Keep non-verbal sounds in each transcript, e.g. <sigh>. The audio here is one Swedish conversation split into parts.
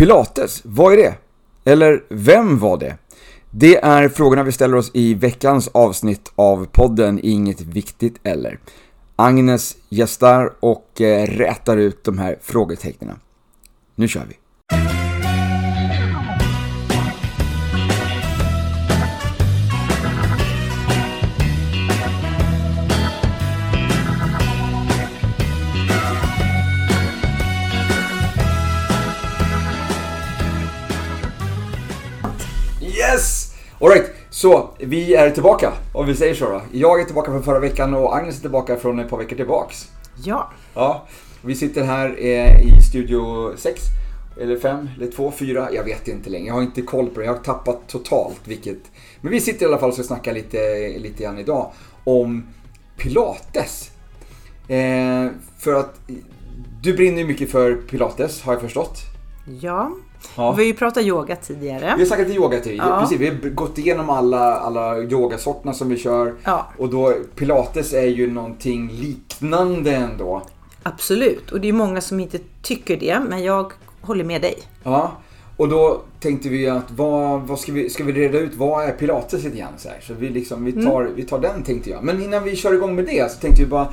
Pilates, vad är det? Eller vem var det? Det är frågorna vi ställer oss i veckans avsnitt av podden Inget Viktigt Eller. Agnes gästar och eh, rätar ut de här frågetecknen. Nu kör vi! Alright, så vi är tillbaka om vi säger så då. Jag är tillbaka från förra veckan och Agnes är tillbaka från ett par veckor tillbaks. Ja. Ja, vi sitter här eh, i studio 6, eller 5, eller 2, 4, jag vet inte längre. Jag har inte koll på det, jag har tappat totalt vilket. Men vi sitter i alla fall och ska snacka lite, lite grann idag om Pilates. Eh, för att du brinner ju mycket för Pilates har jag förstått. Ja. Ja. Vi har ju pratat yoga tidigare. Vi har snackat yoga till. Ja. Precis, vi har gått igenom alla, alla yogasorterna som vi kör. Ja. Och då, pilates är ju någonting liknande ändå. Absolut. Och det är många som inte tycker det, men jag håller med dig. Ja. Och då tänkte vi att vad, vad ska, vi, ska vi reda ut, vad är pilates lite grann så? Så vi, liksom, vi, tar, vi tar den tänkte jag. Men innan vi kör igång med det så tänkte vi bara,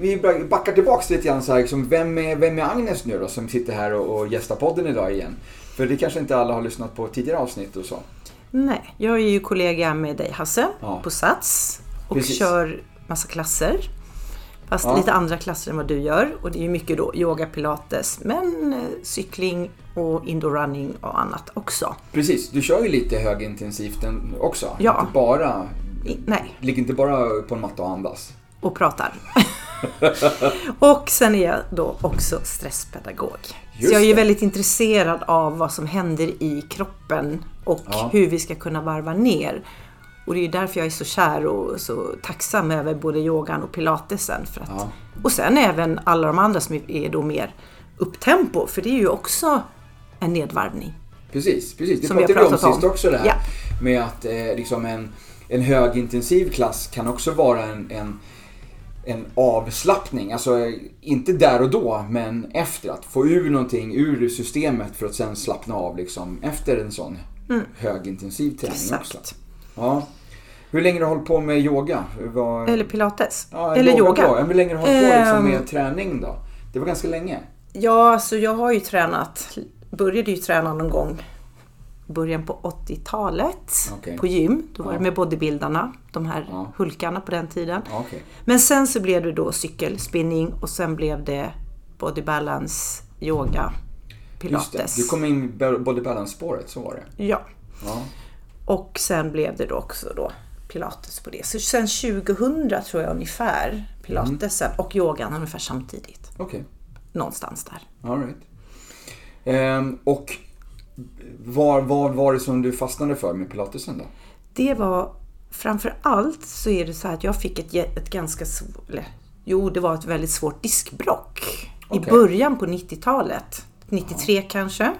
vi backar tillbaks lite grann så här, liksom, vem, är, vem är Agnes nu då som sitter här och, och gästar podden idag igen? För det kanske inte alla har lyssnat på tidigare avsnitt och så. Nej, jag är ju kollega med dig Hasse Ja. på Sats och Precis. kör massa klasser. Fast Ja. lite andra klasser än vad du gör. Och det är ju mycket då yoga, pilates, men eh, cykling och indoor running och annat också. Precis, du kör ju lite högintensivt också. Ja. Inte bara, I, nej, ligger inte bara på en matta och andas. och pratar. <laughs> <laughs> och sen är jag då också stresspedagog. Just så jag är ju väldigt intresserad av vad som händer i kroppen och Ja. hur vi ska kunna varva ner. Och det är ju därför jag är så kär och så tacksam över både yogan och pilatesen. För att, Ja. Och sen även alla de andra som är då mer upptempo, för det är ju också en nedvarvning. Precis, precis. Det pratade vi om sist också det här. Ja. Med att eh, liksom en, en högintensiv klass kan också vara en, en, en avslappning. Alltså inte där och då, men efter. Att få ur någonting ur systemet för att sen slappna av liksom efter en sån högintensiv träning Mm. Exakt. också. Ja. Hur länge har du hållit på med yoga? Vad- Eller pilates. ja, Eller yoga. Bra. Hur länge har du hållit på liksom, Ehm. med träning då? Det var ganska länge. Ja, alltså jag har ju tränat, började ju träna någon gång början på 80-talet Okej. på gym. Då var Ja. det med bodybuildarna, de här Ja. hulkarna på den tiden. Okej. Men sen så blev det då cykel, spinning och sen blev det body balance, yoga, Just pilates. det. Du kom in i body balance-spåret, så var det. Ja, Ja. och sen blev det då också då pilates på det. Så sen 2000 tror jag ungefär, pilatesen och yogan ungefär samtidigt. Okej. Någonstans där. All right. Ehm, och vad var, var det som du fastnade för med pilatesen då? Det var framför allt så är det så att jag fick ett, ett ganska svårt, jo det var ett väldigt svårt diskbrock i Okej. början på 90-talet. 93 kanske.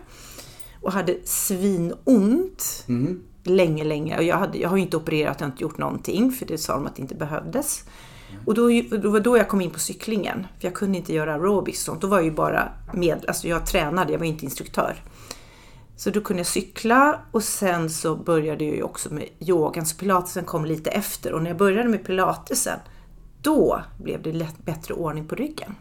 Och hade svinont Mhm. länge, länge. Och jag, hade, jag har ju inte opererat, jag har inte gjort någonting för det sa de att det inte behövdes. Och då, då var då jag kom in på cyklingen. För jag kunde inte göra aerobics och sånt. Då var jag ju bara med, alltså jag tränade, jag var inte instruktör. Så då kunde jag cykla och sen så började jag ju också med yogan. Så pilatesen kom lite efter och när jag började med pilatesen då blev det lätt bättre ordning på ryggen.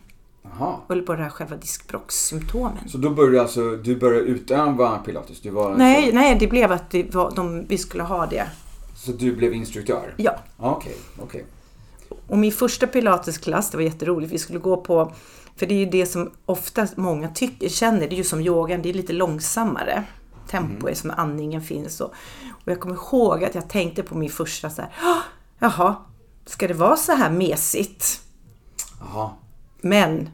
Jaha. Eller på det här själva diskbrockssymptomen. Så då började alltså, du började utöva pilates? Du var Nej, alltså, nej, det blev att det var, de, vi skulle ha det. Så du blev instruktör? Ja. Ja, Okej, okej. Och min första pilatesklass, det var jätteroligt. Vi skulle gå på, för det är ju det som ofta många tycker, känner, det är ju som yogan, det är lite långsammare. Tempo är som andningen finns. Och, och jag kommer ihåg att jag tänkte på min första så här, "Ah, jaha, ska det vara så här mesigt? Jaha. Men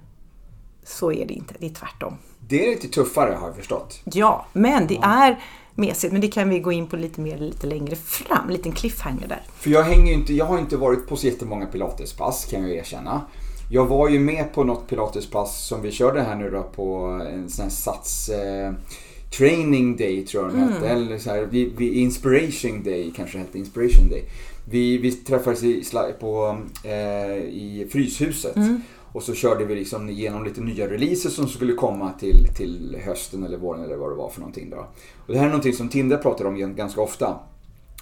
så är det inte, det är tvärtom. Det är lite tuffare har jag förstått. Ja, men det är mesigt. Men det kan vi gå in på lite mer lite längre fram. En liten cliffhanger där. För jag hänger inte, jag har inte varit på så jättemånga pilatespass kan jag erkänna. Jag var ju med på något pilatespass som vi körde här nu då på en sån här sats eh, training day tror jag den hette. Eller så här, vi, vi, inspiration day kanske hette, inspiration day. Vi, vi träffades i, på, eh, i Fryshuset. Och så körde vi liksom igenom lite nya releaser som skulle komma till, till hösten eller våren eller vad det var för någonting. Då. Och det här är någonting som Tindra pratar om ganska ofta.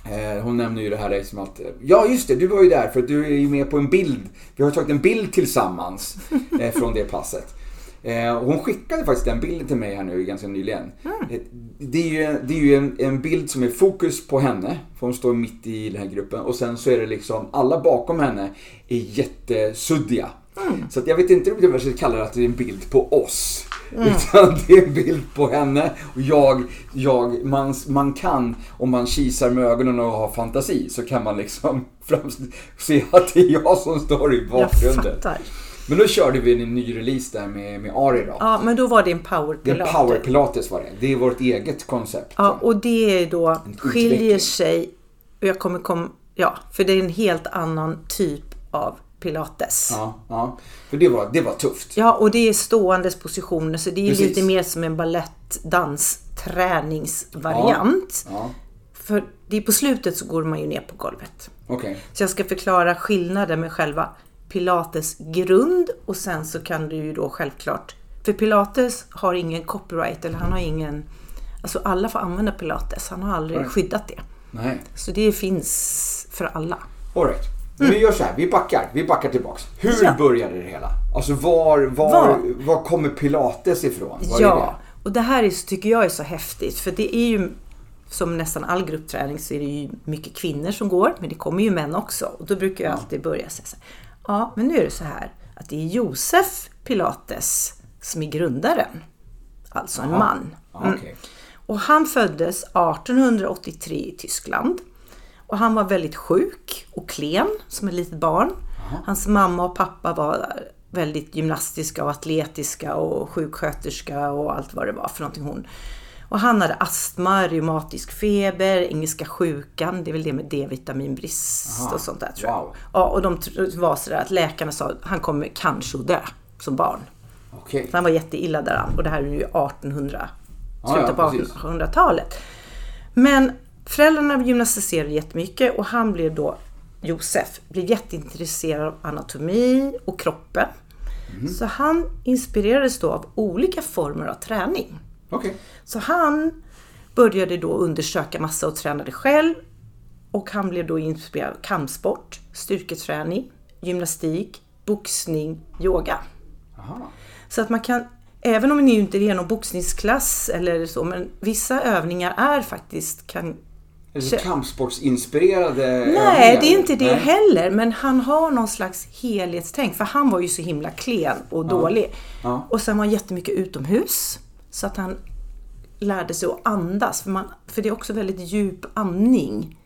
Eh, hon nämner ju det här liksom att, ja just det, du var ju där för du är ju med på en bild. Vi har tagit en bild tillsammans <laughs> eh, från det passet. Eh, hon skickade faktiskt den bilden till mig här nu ganska nyligen. Mm. Det är ju, det är ju en, en, bild som är fokus på henne, för hon står mitt i den här gruppen. Och sen så är det liksom, alla bakom henne är jättesuddiga. Mm. Så jag vet inte om jag ska kalla det att det är en bild på oss. Mm. Utan <laughs> det är en bild på henne och jag, jag man, man kan, om man kisar med ögonen och har fantasi, så kan man liksom <laughs> se att det är jag som står i bakgrunden. Jag fattar. Men då körde vi en ny release där med, med Ari då. Ja, men då var det en power pilates. En power pilates var det. Det är vårt eget koncept. Ja, och det är då skiljer sig. Jag kommer kom, ja, för det är en helt annan typ av pilates. Ja, ja. för det var, det var tufft. Ja, och det är ståendes positioner så det är Precis. lite mer som en balettdans träningsvariant. Ja, ja. För det är på slutet så går man ju ner på golvet. Okay. Så jag ska förklara skillnaden med själva pilates grund och sen så kan du ju då självklart, för pilates har ingen copyright eller han har ingen, alltså alla får använda pilates, han har aldrig right. skyddat det. Nej. Så det finns för alla. Alright. Mm. Vi gör så här, vi backar, vi backar tillbaks. Hur ja. började det hela? Alltså var, var, var? var kommer pilates ifrån? Var ja, det? och det här är, tycker jag är så häftigt för det är ju som nästan all gruppträning så är det ju mycket kvinnor som går, men det kommer ju män också. Och då brukar jag alltid börja säga så här, Ja, men nu är det så här att det är Josef Pilates som är grundaren. Alltså en man. Mm. Okay. Och han föddes 1883 i Tyskland. Och han var väldigt sjuk och klen som ett litet barn. Aha. Hans mamma och pappa var väldigt gymnastiska och atletiska och sjuksköterska och allt vad det var för någonting hon och han hade astma, reumatisk feber, engelska sjukan, det är väl det med D-vitaminbrist och sånt där tror jag. Wow. Ja, och de var sådär att läkarna sa att han kommer kanske att dö som barn. Okay. Så han var jätteilla däran och det här är ju 1800, slutet på 1800-talet. Men föräldrarna gymnastiserade jättemycket och han blev då, Josef, blev jätteintresserad av anatomi och kroppen. Mm. Så han inspirerades då av olika former av träning. Okay. Så han började då undersöka massa och tränade själv. Och han blev då inspirerad av kampsport, styrketräning, gymnastik, boxning, yoga. Aha. Så att man kan, även om ni inte är någon boxningsklass eller så, men vissa övningar är faktiskt kan eller kampsportsinspirerade Nej, det är inte det Nej. heller. Men han har någon slags helhetstänk. För han var ju så himla klen och dålig. Ja. Och sen var han jättemycket utomhus. Så att han lärde sig att andas. För, man, för det är också väldigt djup andning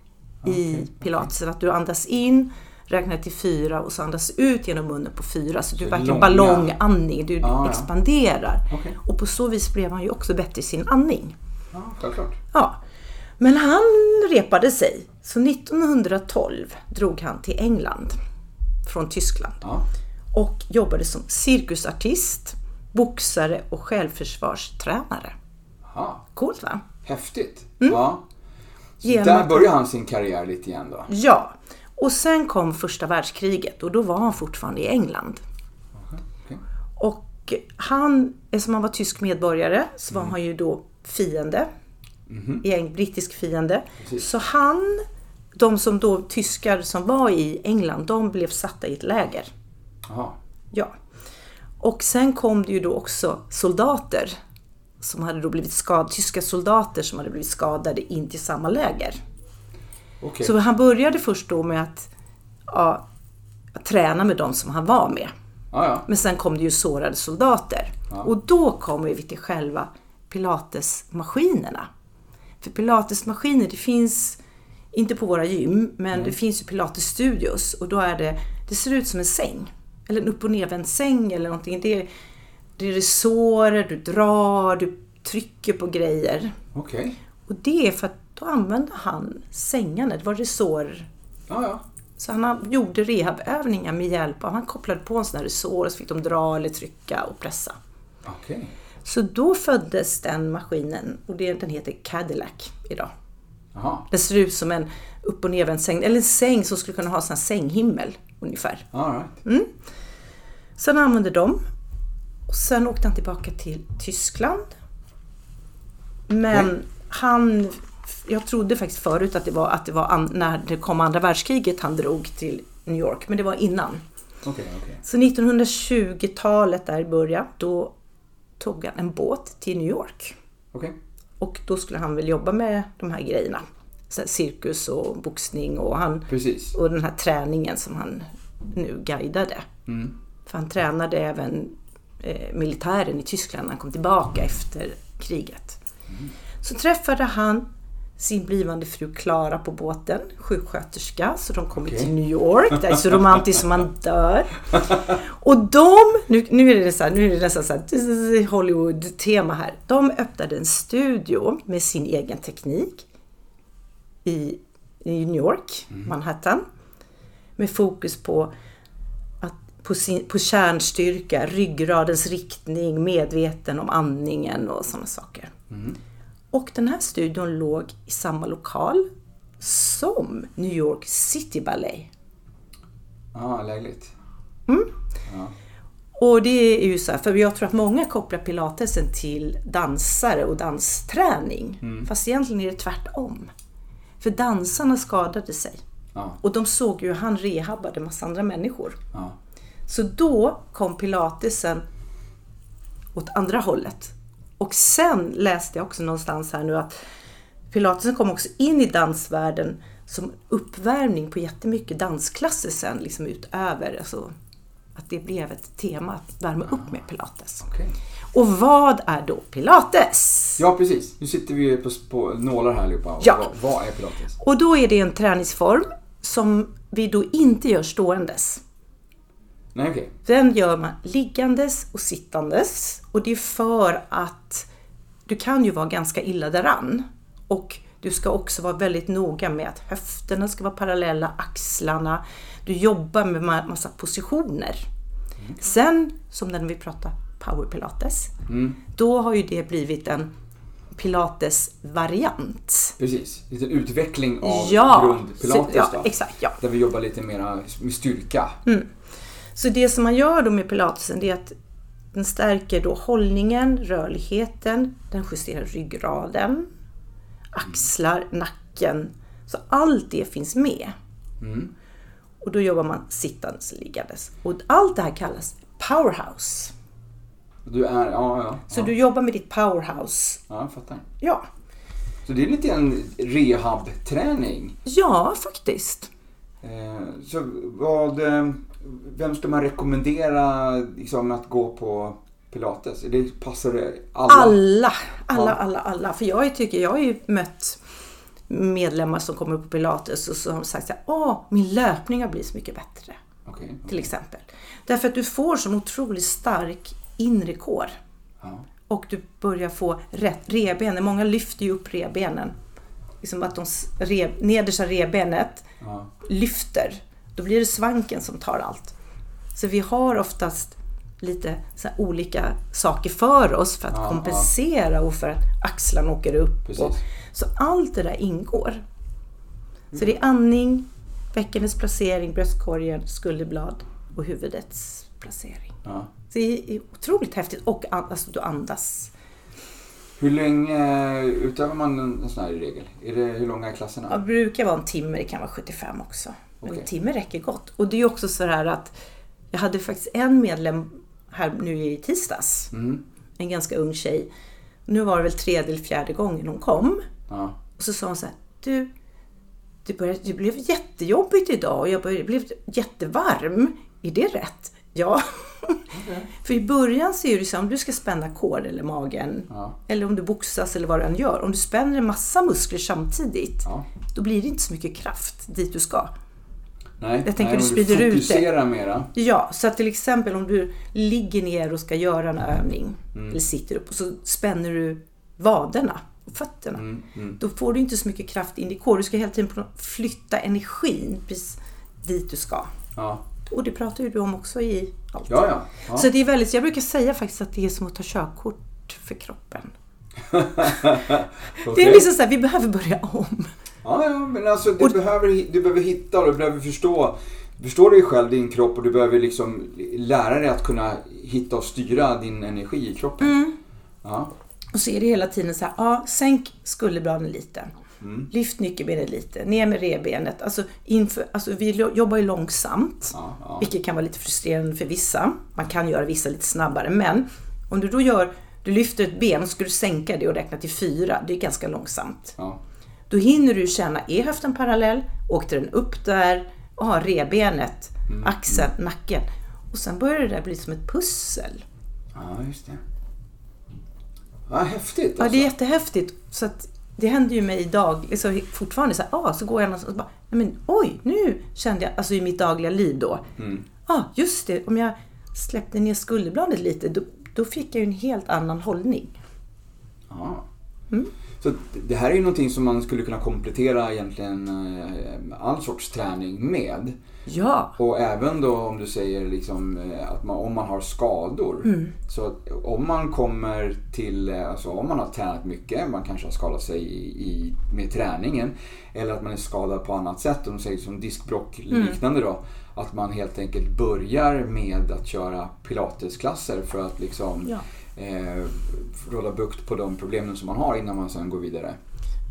okay, i pilatesen. Okay. Att du andas in, räknar till fyra och så andas ut genom munnen på fyra. Så, så du verkligen ballongandning, du ah, expanderar. Ja. Okay. Och på så vis blev han ju också bättre i sin andning. Ja, självklart. Ja. Men han repade sig. Så 1912 drog han till England från Tyskland. Ja. Och jobbade som cirkusartist boxare och självförsvarstränare. Aha. Coolt va? Häftigt. Mm. Ja. Så där började han sin karriär lite igen då? Ja. Och sen kom första världskriget och då var han fortfarande i England. Okay. Och han, eftersom han var tysk medborgare, så var mm. han ju då fiende. Mm. En brittisk fiende. Precis. Så han, de som då tyskar som var i England, de blev satta i ett läger. Aha. Ja. Och sen kom det ju då också soldater som hade då blivit skadade, tyska soldater som hade blivit skadade in till samma läger. Okay. Så han började först då med att, ja, träna med de som han var med. Ah, ja. Men sen kom det ju sårade soldater. Ah. Och då kommer vi till själva pilatesmaskinerna. För pilatesmaskiner, det finns inte på våra gym, men mm. det finns ju pilatesstudios och då är det, det ser ut som en säng eller en upp och nervänd säng eller någonting. Det är, det är resårer, du drar, du trycker på grejer. Okej. Okay. Och det är för att då använde han sängarna, det var resårer. Ja, ja. Så han gjorde rehabövningar med hjälp av, han kopplade på en sån här resår och så fick de dra eller trycka och pressa. Okej. Okay. Så då föddes den maskinen och den heter Cadillac idag. Aha. Den ser ut som en upp och nervänd säng, eller en säng som skulle kunna ha en sån sänghimmel ungefär. All right. Mm. Han använde dem. Och sen åkte han tillbaka till Tyskland. Men Okej. han... Jag trodde faktiskt förut att det var, att det var an, när det kom andra världskriget han drog till New York. Men det var innan. Okej, okej. Så 1920-talet där i början, då tog han en båt till New York. Okej. Och då skulle han väl jobba med de här grejerna. Så här cirkus och boxning och, han, Precis. och den här träningen som han nu guidade. Mm. För han tränade även eh, militären i Tyskland när han kom tillbaka efter kriget. Så träffade han sin blivande fru Klara på båten, sjuksköterska, så de kommer Okej. till New York. Det är så romantiskt som man dör. <laughs> Och de, nu, nu är det så här, nu är det nästan så här Hollywood-tema här. De öppnade en studio med sin egen teknik i, i New York, Manhattan. Med fokus på, att, på, sin, på kärnstyrka, ryggradens riktning, medveten om andningen och sådana saker. Och den här studion låg i samma lokal som New York City Ballet. Ja, lägligt. Ja. Och det är ju så här, för jag tror att många kopplar pilatesen till dansare och dansträning. Fast egentligen är det tvärtom. För dansarna skadade sig. Ja. Och de såg ju hur han rehabbade massa andra människor. Ja. Så då kom pilatesen åt andra hållet. Och sen läste jag också någonstans här nu att pilatesen kom också in i dansvärlden som uppvärmning på jättemycket dansklasser sen, liksom utöver. Alltså, att det blev ett tema att värma upp med pilates. Okej. Och vad är då pilates? Ja, precis. Nu sitter vi på, på nålar här allihopa. Ja. Vad, vad är pilates? Och då är det en träningsform som vi då inte gör ståendes. Nej, okej. Den gör man liggandes och sittandes. Och det är för att du kan ju vara ganska illa däran. Och du ska också vara väldigt noga med att höfterna ska vara parallella, axlarna. Du jobbar med ma- massa positioner. Sen, som när vi pratar power pilates, då har ju det blivit en pilates-variant. Precis. Lite utveckling av Ja, grundpilates så- ja, då. exakt, ja. Där vi jobbar lite mera med styrka. Så det som man gör då med pilatesen det är att den stärker då hållningen, rörligheten, den justerar ryggraden, axlar, nacken. Så allt det finns med. Och då jobbar man sittandes liggandes. Och allt det här kallas powerhouse. Du är, ja, ja. Så ja. du jobbar med ditt powerhouse. Ja, jag fattar. Ja, Så det är lite en rehab-träning. ja faktiskt. Eh, Så vad, eh, vem ska man rekommendera liksom, att gå på pilates? Det passar det alla? Alla, alla, alla, alla. För jag tycker, jag har ju mött medlemmar som kommer på pilates och som sagt här, åh, min löpning har blivit så mycket bättre. Okej. Till exempel. Därför att du får så otroligt stark inre kår. Ja. Och du börjar få rätt revbenen. Många lyfter ju upp revbenen. Liksom att de rev, nedersta revbenet Ja. lyfter. Då blir det svanken som tar allt. Så vi har oftast lite olika saker för oss för att Ja, kompensera och för att axlarna åker upp. Och, så allt det där ingår. Så det är andning, bäckenets placering, bröstkorgen, skulderblad och huvudets placering. Ja. Så det är otroligt häftigt och alltså, du andas. Hur länge utövar man en sån här regel? Är det, hur långa är Det klasserna? brukar vara en timme, det kan vara 75 också. Men Okej. en timme räcker gott. Och det är också så här att jag hade faktiskt en medlem här nu i tisdags. Mm. En ganska ung tjej. Nu var det väl tredje eller fjärde gången hon kom. Ja. Och så sa hon så här, du, det, började, det blev jättejobbigt idag och jag började, blev jättevarm. Är det rätt? Ja. <laughs> För i början så är det så om du ska spänna kår eller magen, Ja. eller om du boxas eller vad du än gör. Om du spänner en massa muskler samtidigt, Ja. då blir det inte så mycket kraft dit du ska. Nej, Jag tänker nej, du sprider ut det. mera. Ja, så att till exempel om du ligger ner och ska göra en övning, eller sitter upp och så spänner du vaderna och fötterna. Mm, mm. Då får du inte så mycket kraft in i kår. Du ska hela tiden flytta energin precis dit du ska. Ja. Och det pratar ju du om också i allt. Ja, ja. ja. Så det är väldigt, jag brukar säga faktiskt att det är som att ta körkort för kroppen. <laughs> Det Okej. är liksom så här, vi behöver börja om. Ja, ja, men alltså du, behöver, du behöver hitta och du behöver förstå förstår dig själv, din kropp och du behöver liksom lära dig att kunna hitta och styra din energi i kroppen. Mm. Ja. Och så är det hela tiden så här, ja, sänk skulderbladen lite. Lyft nyckelbenet lite, ner med revbenet. Alltså, inför, alltså vi jobbar ju långsamt. Ja, ja. Vilket kan vara lite frustrerande för vissa. Man kan göra vissa lite snabbare. Men om du då gör, du lyfter ett ben och ska du sänka det och räkna till fyra. Det är ganska långsamt. Ja. Då hinner du känna, är höften parallell? Åkte den upp där? Och har revbenet, axeln, nacken. Och sen börjar det där bli som ett pussel. ja, just det. Ja, häftigt alltså. Ja, det är jättehäftigt. Så att det händer ju mig idag, liksom fortfarande så här, ah, så går jag någonstans och bara, nej men oj, nu kände jag, alltså i mitt dagliga liv då. Ja, Mm. ah, just det, om jag släppte ner skulderbladet lite, då, då fick jag ju en helt annan hållning. Ja. Mm. Så det här är ju någonting som man skulle kunna komplettera egentligen eh, all sorts träning med. Ja, Och även då om du säger liksom eh, att man, om man har skador. Mm. Så om man kommer till, eh, alltså om man har tränat mycket, man kanske har skadat sig i, i, med träningen. Eller att man är skadad på annat sätt, om säger som diskbrock Mm. liknande då. Att man helt enkelt börjar med att köra pilatesklasser för att liksom Ja. Eh, råda bukt på de problemen som man har innan man sen går vidare.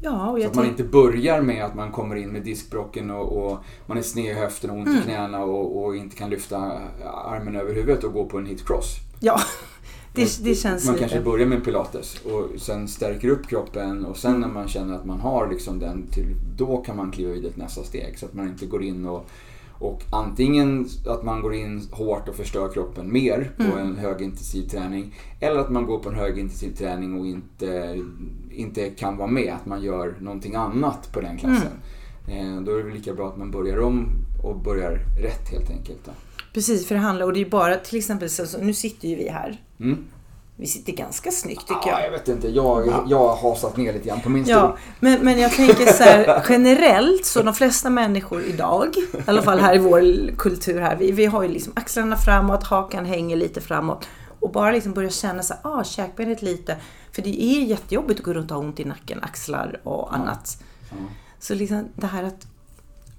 ja och Så jag att man inte börjar med att man kommer in med diskbrocken och, och man är sned i höften och ont Mm. i knäna och, och inte kan lyfta armen över huvudet och gå på en hitcross. ja, <laughs> det, det känns Man lite... kanske börjar med pilates och sen stärker upp kroppen och sen när man känner att man har liksom den till, då kan man kliva vidare till nästa steg. Så att man inte går in och och antingen att man går in hårt och förstör kroppen mer på Mm. en högintensiv träning. Eller att man går på en högintensiv träning och inte, inte kan vara med. Att man gör någonting annat på den klassen. Mm. Då är det väl lika bra att man börjar om och börjar rätt helt enkelt. Då. Precis, för det handlar, och det är bara till exempel, så, nu sitter ju vi här. Mm. Vi sitter ganska snyggt tycker Ja, jag. jag vet inte, jag, Ja. jag har hasat ner lite grann på min stol. Ja, men, men jag tänker så här <laughs> generellt så de flesta människor idag, i alla fall här i vår kultur här, vi, vi har ju liksom axlarna framåt, hakan hänger lite framåt. Och bara liksom börja känna så här, ah, käkbenet lite. För det är jättejobbigt att gå runt och ha ont i nacken, axlar och annat. Ja. Så liksom det här att,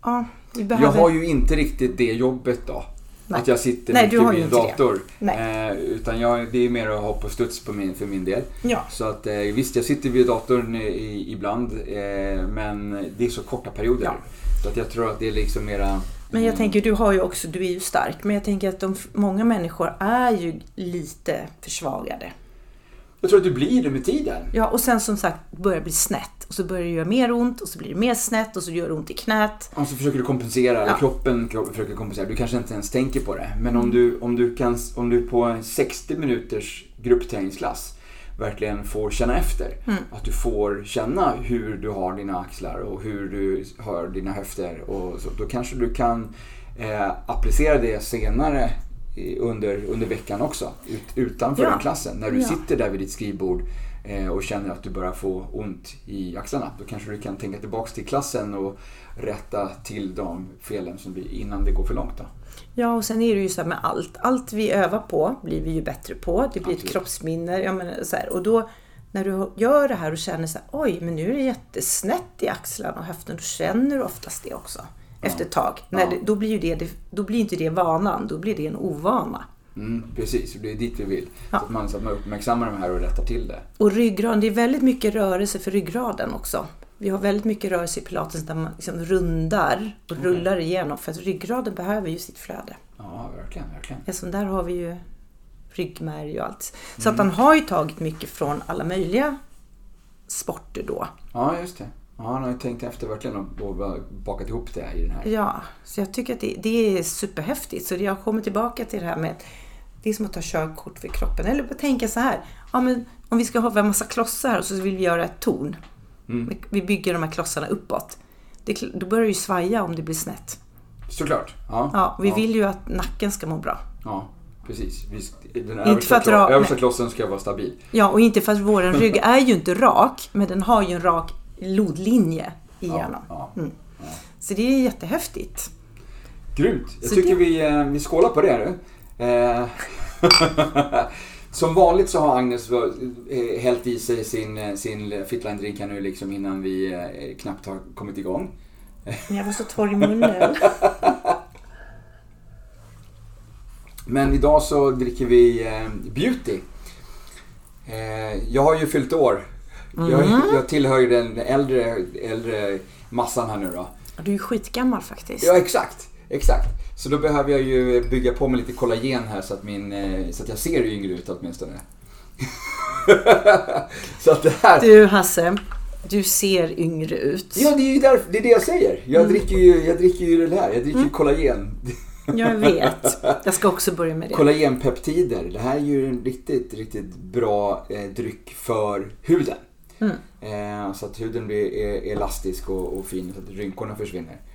ja, vi Jag behöver... har ju inte riktigt det jobbet då. Nej. Att jag sitter Nej, mycket vid en dator. Eh, utan jag, det är mer att hoppa och studs på min, för min del. Ja, Så att eh, visst, jag sitter vid datorn i, ibland. Eh, men det är så korta perioder. Ja. Så att jag tror att det är liksom mera... men jag tänker, du har ju också, du är ju stark, men jag tänker att de, många människor är ju lite försvagade. Jag tror att du blir det med tiden. Ja, och sen som sagt börjar det bli snett. Och så börjar det göra mer ont och så blir det mer snett och så gör det ont i knät. Och så försöker du kompensera, eller Ja. kroppen, försöker kompensera. Du kanske inte ens tänker på det. Men om du, om du, kan, om du på en 60 minuters gruppträningsklass verkligen får känna efter. Att du får känna hur du har dina axlar och hur du har dina höfter. Och så, då kanske du kan eh, applicera det senare under, under veckan också. Ut, utanför Ja. klassen. När du Ja. sitter där vid ditt skrivbord eh, och känner att du börjar få ont i axlarna. Då kanske du kan tänka tillbaks till klassen och rätta till de felen som blir innan det går för långt. Då. Ja, och sen är det ju så här med allt. Allt vi övar på blir vi ju bättre på. Det blir ett Absolut. kroppsminne. Jag menar, så här. Och då när du gör det här och känner så här, oj, men nu är det jättesnett i axlarna och höften. Då känner du oftast det också. Efter ett tag. När Ja. det, då blir ju det, då blir inte det vanan, då blir det en ovana. Mm, precis, det är dit vi vill. Ja. Så, att man, så att man uppmärksammar de här och rättar till det. Och ryggraden, det är väldigt mycket rörelse för ryggraden också. Vi har väldigt mycket rörelse i pilates där man liksom rundar och rullar igenom. För att ryggraden behöver ju sitt flöde. Ja, verkligen, verkligen. Eftersom där har vi ju ryggmärg och allt. Så att han har ju tagit mycket från alla möjliga sporter då. Ja, just det. Ja, han har ju tänkt efter verkligen och, bakat ihop det i den här. Ja, så jag tycker att det, det är superhäftigt. Så jag kommer tillbaka till det här med det är som att ta körkort för kroppen. Eller tänka så här. Ja, men om vi ska ha en massa klossar och så vill vi göra ett torn. Mm. Vi bygger de här klossarna uppåt. Det, då börjar det ju svaja om det blir snett. Såklart. Ja, Ja, vi vill ju att nacken ska må bra. Ja, precis. Vi, den översta, klo- översta klossen ska vara stabil. Ja, och inte för att vår rygg <laughs> är ju inte rak, men den har ju en rak lodlinje igenom. Ja, Mm. Så det är jättehäftigt. Grymt. Jag Så tycker det- vi, eh, vi skålar på det nu. Eh, <laughs> Som vanligt så har Agnes eh, hällt i sig sin, sin Fitline-drink här nu liksom innan vi knappt har kommit igång. Men <laughs> jag var så torr i munnen. <laughs> Men idag så dricker vi Beauty. Jag har ju fyllt år. Jag, Mm. jag tillhör ju den äldre, äldre massan här nu då. Du är ju skitgammal faktiskt. Ja, exakt. Exakt. Så då behöver jag ju bygga på med lite kollagen här så att, min, eh, så att jag ser yngre ut åtminstone. <laughs> så att det här... Du Hasse, du ser yngre ut. Ja, det är ju därför, det är det jag säger. Jag, Mm. dricker, ju, jag dricker ju det här. Jag dricker ju kollagen. Jag vet. <laughs> Jag ska också börja med det. Kollagenpeptider. Det här är ju en riktigt, riktigt bra eh, dryck för huden. Mm. Eh, så att huden blir elastisk och, och fin så att rynkorna försvinner. <laughs>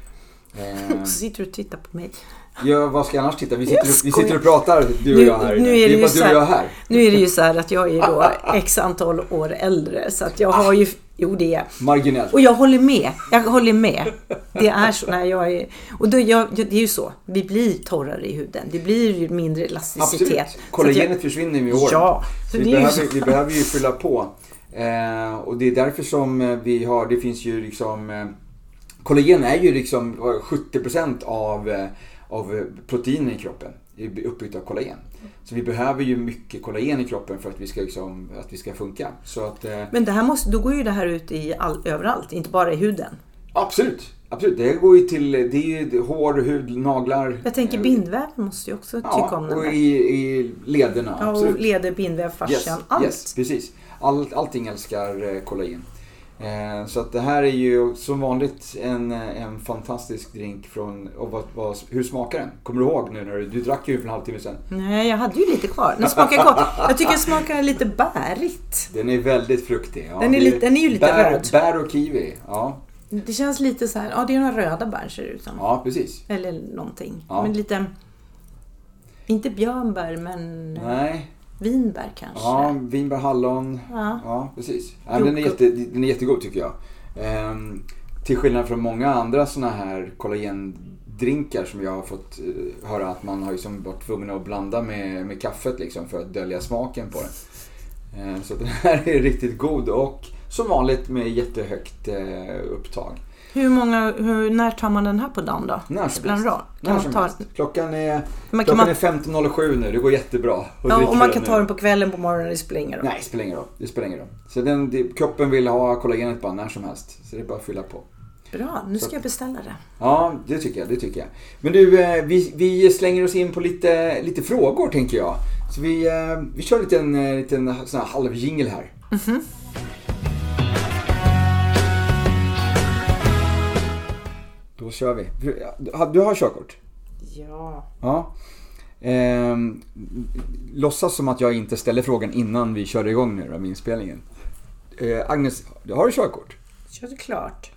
Eh, Så sitter du och tittar på mig. ja, vad ska jag annars titta? Vi sitter, Jag vi sitter och pratar du och Nu- jag här. nu är det det är ju och här- jag här. Nu är det ju så här att jag är då <laughs> x antal år äldre. Så att jag har ju... Jo, det är. Marginellt. Och jag håller med. Jag håller med. Det är så. När jag är, och då, jag, det är ju så. Vi blir torrare i huden. Det blir ju mindre elasticitet. Absolut. Kollagenet jag, försvinner med åren. Ja, Så så vi, behöver, så. vi behöver ju fylla på. Eh, och det är därför som eh, vi har, det finns ju liksom eh, Kollagen är ju liksom vad, 70% av, eh, av eh, proteinen i kroppen är uppbyggt av kollagen. Så vi behöver ju mycket kollagen i kroppen för att vi ska, liksom, att vi ska funka. Så att, eh, Men det här måste, då går ju det här ut i all, överallt, inte bara i huden. absolut, absolut. Det går ju till, det är ju hår, hud, naglar. Jag tänker bindväven måste ju också tycka Ja, om den och i, i lederna. Ja, och leder, bindväv, fascian, allt. Yes, precis. All, allting älskar eh, kollagen. Eh, så att det här är ju som vanligt en, eh, en fantastisk drink från, och vad, vad, hur smakar den? Kommer du ihåg nu när du, du drack ju för en halvtimme sedan? Nej, jag hade ju lite kvar. Den smakar gott. Jag tycker den smakar lite bärigt. Den är väldigt fruktig. Ja, Den är lite- den är ju lite bär, röd. Bär och kiwi, ja. Det känns lite så här, ja det är några röda bär ser det ut som. Ja, precis. Eller någonting. Ja. Men lite, inte björnbär men Nej, vinbär kanske. ja, vinbär, hallon. Ja. Ja, precis. Ja, den, är jätte, den är jättegod tycker jag. Ehm, till skillnad från många andra såna här kollagendrinkar som jag har fått eh, höra att man har liksom varit tvungen att blanda med, med kaffet liksom för att dölja smaken på den. Ehm, så den här är riktigt god och som vanligt med jättehögt eh, upptag. Hur många, hur, när tar man den här på dagen då? När Spelar helst. roll? När man som ta, helst. Klockan är, klockan man- är 15.07 nu, det går jättebra. ja, och man kan nu. ta den på kvällen, på morgonen, det spelar ingen roll. Nej, det spelar ingen roll. Det spelar ingen roll. Så den, det, kroppen vill ha kollagenet bara när som helst. Så det är bara att fylla på. Bra, nu ska jag beställa det. Ja, det tycker jag. Det tycker jag. Men du, eh, vi, vi slänger oss in på lite, lite frågor tänker jag. Så vi, eh, vi kör en liten, eh, liten sån här halvjingel här. Då kör vi. Du, har körkort? Ja. Ja. Ehm, låtsas som att jag inte ställer frågan innan vi kör igång nu då, med inspelningen. Eh, Agnes, har du körkort? Ja, det är klart.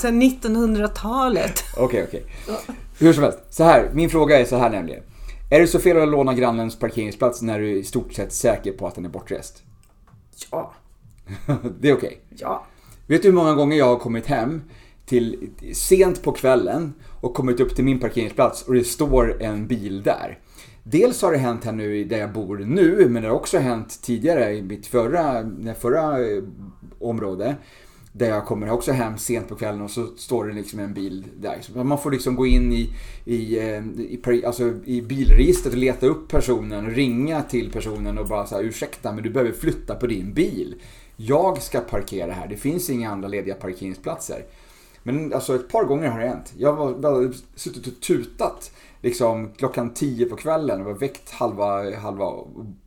Sen 1900-talet. Okej, okej. Hur som helst. Så här, min fråga är så här nämligen. Är det så fel att låna grannens parkeringsplats när du är i stort sett säker på att den är bortrest? Ja. <laughs> det är okej. Ja. Vet du hur många gånger jag har kommit hem till sent på kvällen och kommit upp till min parkeringsplats och det står en bil där. Dels har det hänt här nu där jag bor nu, men det har också hänt tidigare i mitt förra, när förra eh, område. Där jag kommer också hem sent på kvällen och så står det liksom en bil där. Så man får liksom gå in i, i, eh, i, alltså i bilregistret och leta upp personen, ringa till personen och bara säga ursäkta men du behöver flytta på din bil. Jag ska parkera här, det finns inga andra lediga parkeringsplatser. Men alltså ett par gånger har det hänt. Jag har suttit och tutat liksom klockan 10 på kvällen och var väckt halva, halva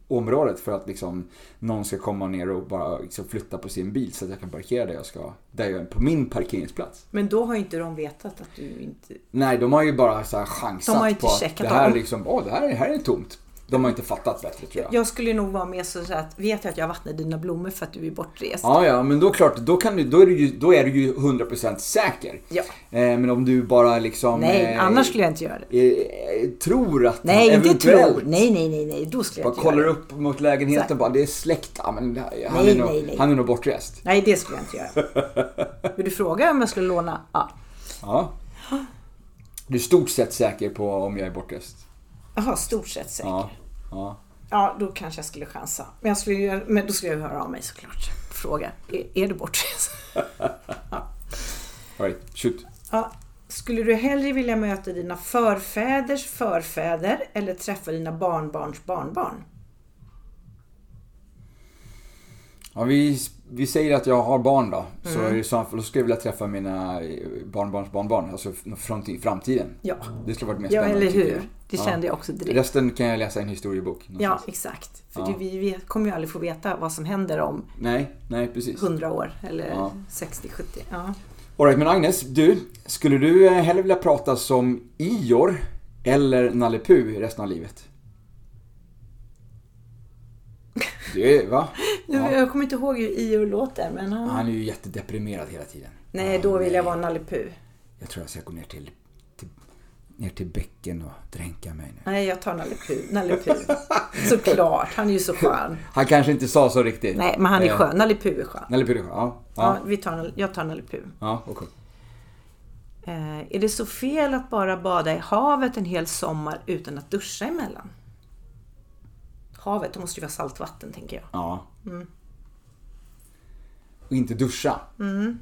området för att liksom någon ska komma ner och bara liksom flytta på sin bil så att jag kan parkera där jag ska. Där jag på min parkeringsplats. Men då har ju inte de vetat att du inte... Nej, de har ju bara så här chansat De har inte på att det här, liksom, åh, det här, här är tomt. De har inte fattat bättre tror jag. Jag skulle nog vara med så att vet jag att jag vattnar dina blommor för att du är bortrest. Ja, ja, men då klart, då, kan du, då, är du ju, då är du ju 100% säker. Ja. Eh, men om du bara liksom... Nej, eh, annars skulle jag inte göra det. eh, tror att Nej, inte tror. Nej, nej, nej, nej. Då skulle jag inte kollar göra det. upp mot lägenheten Så och bara det är släkt. Ja, men han, Nej, är nog, nej, nej. han är nog bortrest. Nej, det skulle jag inte göra. <laughs> Vill du fråga om jag skulle låna? Ja. Ja. Du är stort sett säker på om jag är bortrest. Jaha, stort sett säker. Ja. ja. Ja, då kanske jag skulle chansa. Men, jag skulle, men då skulle jag höra av mig såklart. Fråga, är, är du bortrest? <laughs> All right, shoot. Ja, Skulle du hellre vilja möta dina förfäders förfäder eller träffa dina barnbarns barnbarn? Ja, vi, vi säger att jag har barn då. Så mm. så då skulle jag vilja träffa mina barnbarns barnbarn. Alltså från framtiden. Ja. Det skulle varit mer spännande. Ja, eller hur. Det kände jag också direkt. Resten kan jag läsa i en historiebok. Någonstans. Ja, exakt. För ja. vi, vi kommer ju aldrig få veta vad som händer om nej, nej, precis. 100 år eller ja. 60-70. Ja. Alright, men Agnes, du. Skulle du eh, hellre vilja prata som Ior eller Nalle Puh resten av livet? Det, va? Ja. Jag kommer inte ihåg hur Ior låter, men han... Han är ju jättedeprimerad hela tiden. Nej, då vill jag vara Nalle Puh. Jag tror jag ska gå ner till, till, ner till bäcken och dränka mig nu. Nej, jag tar Nalle Puh. Nalle Puh. Såklart, han är ju så skön. Han kanske inte sa så riktigt. Nej, men han är eh, skön. Nalle Puh är skön. Nalle Puh är skön, ja. Ja, ja vi tar, jag tar Nalle Puh. Ja. Okay. Eh, är det så fel att bara bada i havet en hel sommar utan att duscha emellan? Havet, det måste ju vara saltvatten tänker jag. Ja. Mm. Och inte duscha. Mm.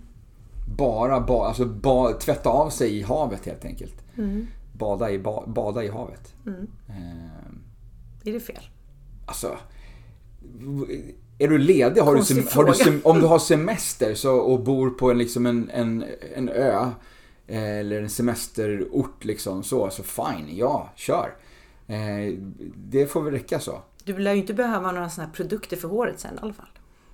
Bara, ba, alltså ba, tvätta av sig i havet helt enkelt. Mm. Bada, i, ba, bada i havet. Mm. Eh. Är det fel? Alltså, är du ledig, har du, sem, har du sem, om du har semester så, och bor på en, liksom en, en, en ö eh, eller en semesterort liksom så, så fine, ja, kör. Eh, det får väl räcka så. Du lär ju inte behöva några sådana här produkter för håret sen i alla fall.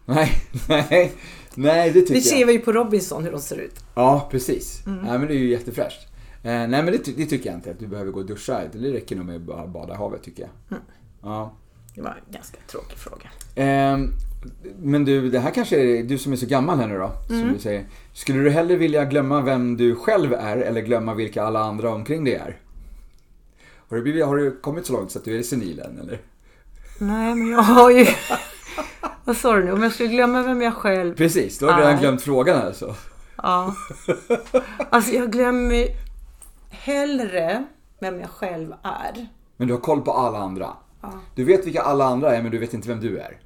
Nej, <laughs> nej, nej det tycker jag. Det ser vi ju på Robinson hur de ser ut. Ja, precis. Mm. Nej, men det är ju jättefräscht. Eh, nej, men det, det, tycker jag inte att du behöver gå och duscha. Det räcker nog med att bada i havet tycker jag. Mm. Ja. Det var en ganska tråkig fråga. Eh, men du, det här kanske är du som är så gammal här nu då. Mm. Som du säger. Skulle du hellre vilja glömma vem du själv är eller glömma vilka alla andra omkring dig är? Har du, blivit, har du kommit så långt så att du är senil än eller? Nej, men jag har ju... <laughs> Vad sa du nu? Om jag skulle glömma vem jag själv Precis, då har du redan glömt frågan alltså. Ja. Alltså jag glömmer hellre vem jag själv är. Men du har koll på alla andra? Ja. Du vet vilka alla andra är, men du vet inte vem du är?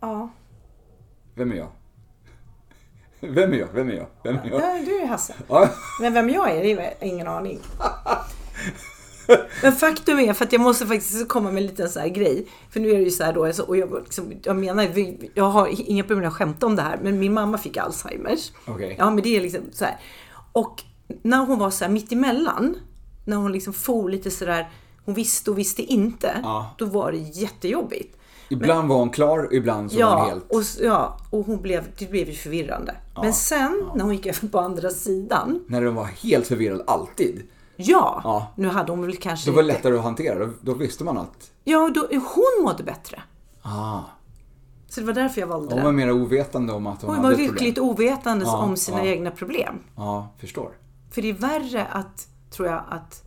Ja. Vem är jag? Vem är jag? Vem är jag? Vem är jag? Ja, du är Hasse. Men vem jag är, det är ingen aning. Men faktum är, för att jag måste faktiskt komma med en liten så här grej. För nu är det ju så här då, och jag, liksom, jag menar, jag har inga problem att skämta om det här, men min mamma fick Alzheimers. Okay. Ja, men det är liksom så här. Och när hon var så här mitt emellan, när hon liksom for lite sådär, hon visste och visste inte, ja. då var det jättejobbigt. Ibland men, var hon klar, ibland så ja, var hon helt... Och, ja, och hon blev, det blev ju förvirrande. Ja, men sen, när hon gick över på andra sidan. När hon var helt förvirrad, alltid. Ja, ja. nu hade hon väl kanske Det var lite... lättare att hantera, då, då visste man att... Ja, då, hon mådde bättre. Ah. Så det var därför jag valde det. Hon var mer ovetande om att hon, hon hade Hon var lyckligt ovetande ja, om sina ja. egna problem. Ja, förstår. För det är värre att, tror jag, att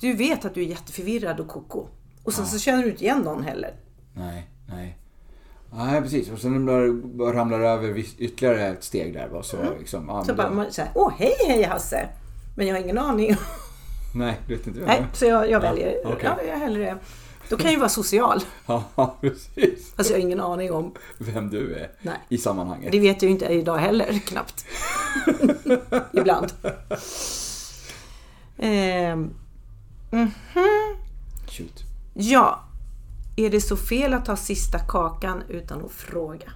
du vet att du är jätteförvirrad och koko. Och sen ja. så känner du inte igen någon heller. Nej, nej. Nej, precis. Och sen bara ramlar över ytterligare ett steg där. Så, mm. liksom, ja, så bara man säger, åh hej hej Hasse. Men jag har ingen aning. Nej, du vet inte vem Nej, så jag, jag väljer. Ja, okay. ja, jag hellre Då kan jag ju vara social. <laughs> Ja, precis. Fast jag har ingen aning om vem du är Nej. i sammanhanget. Det vet jag ju inte idag heller, knappt. <laughs> Ibland. Ehm. Mm -hmm. Shoot. Ja. Är det så fel att ta sista kakan utan att fråga?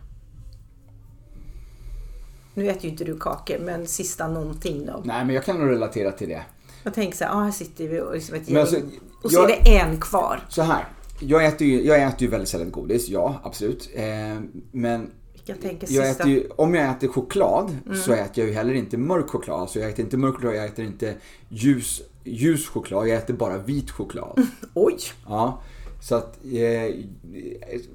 Nu äter ju inte du kakor, men sista någonting då? Nej, men jag kan nog relatera till det. Jag tänker så här, ah, här sitter vi och liksom ett gäng. Alltså, och så jag, är det en kvar. Så här. Jag äter ju, jag äter ju väldigt sällan godis, ja absolut. Eh, men jag tänker jag äter ju, om jag äter choklad mm. så äter jag ju heller inte mörk choklad. Alltså jag äter inte mörk choklad, jag äter inte ljus, ljus choklad. Jag äter bara vit choklad. <laughs> Oj! Ja. Så att eh,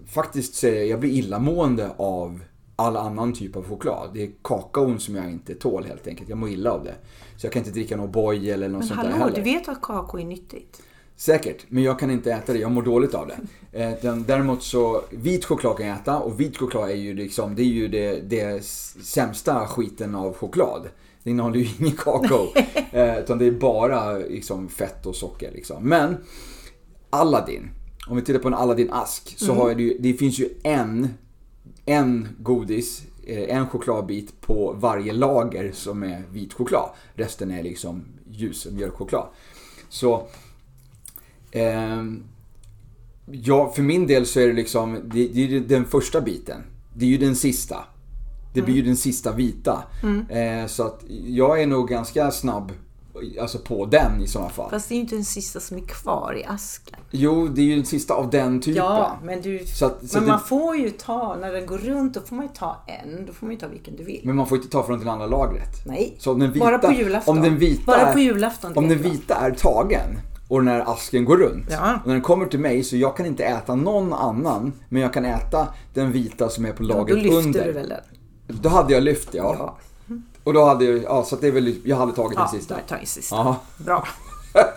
faktiskt så jag, jag blir illamående av all annan typ av choklad. Det är kakaon som jag inte tål helt enkelt. Jag mår illa av det. Så jag kan inte dricka någon boy eller något men sånt hallå, där heller. du vet att kakao är nyttigt? Säkert, men jag kan inte äta det. Jag mår dåligt av det. Eh, däremot så, vit choklad kan jag äta och vit choklad är ju liksom, det är ju det, det sämsta skiten av choklad. Det innehåller ju <laughs> ingen kakao. Eh, utan det är bara liksom, fett och socker liksom. Men Aladdin, om vi tittar på en Aladdin-ask så mm. har det ju, det finns ju en en godis eh, en chokladbit på varje lager som är vit choklad. Resten är liksom ljus mjölkchoklad. Så ehm, Ja, för min del så är det liksom, det, det är den första biten. Det är ju den sista. Det blir ju den sista vita. Eh, så att jag är nog ganska snabb alltså på den i sådana fall. Fast det är ju inte den sista som är kvar i asken. Jo, det är ju den sista av den typen. Ja, men du... Så att- så men man det- får ju ta, när den går runt, då får man ju ta en. Då får man ju ta vilken du vill. Men man får inte ta från det andra lagret. Nej, Så om den vita, bara på julafton. Om den vita, Bara är- på julafton, Om den vita är tagen och när asken går runt. Ja. Och när den kommer till mig så jag kan inte äta någon annan. Men jag kan äta den vita som är på Ja, då lagret lyfter under. du väl den? Då hade jag lyft ja. Ja. Och då hade jag, ja så det är väl, jag hade tagit Ja, den sista. tar jag sista. Ja. Bra. <laughs>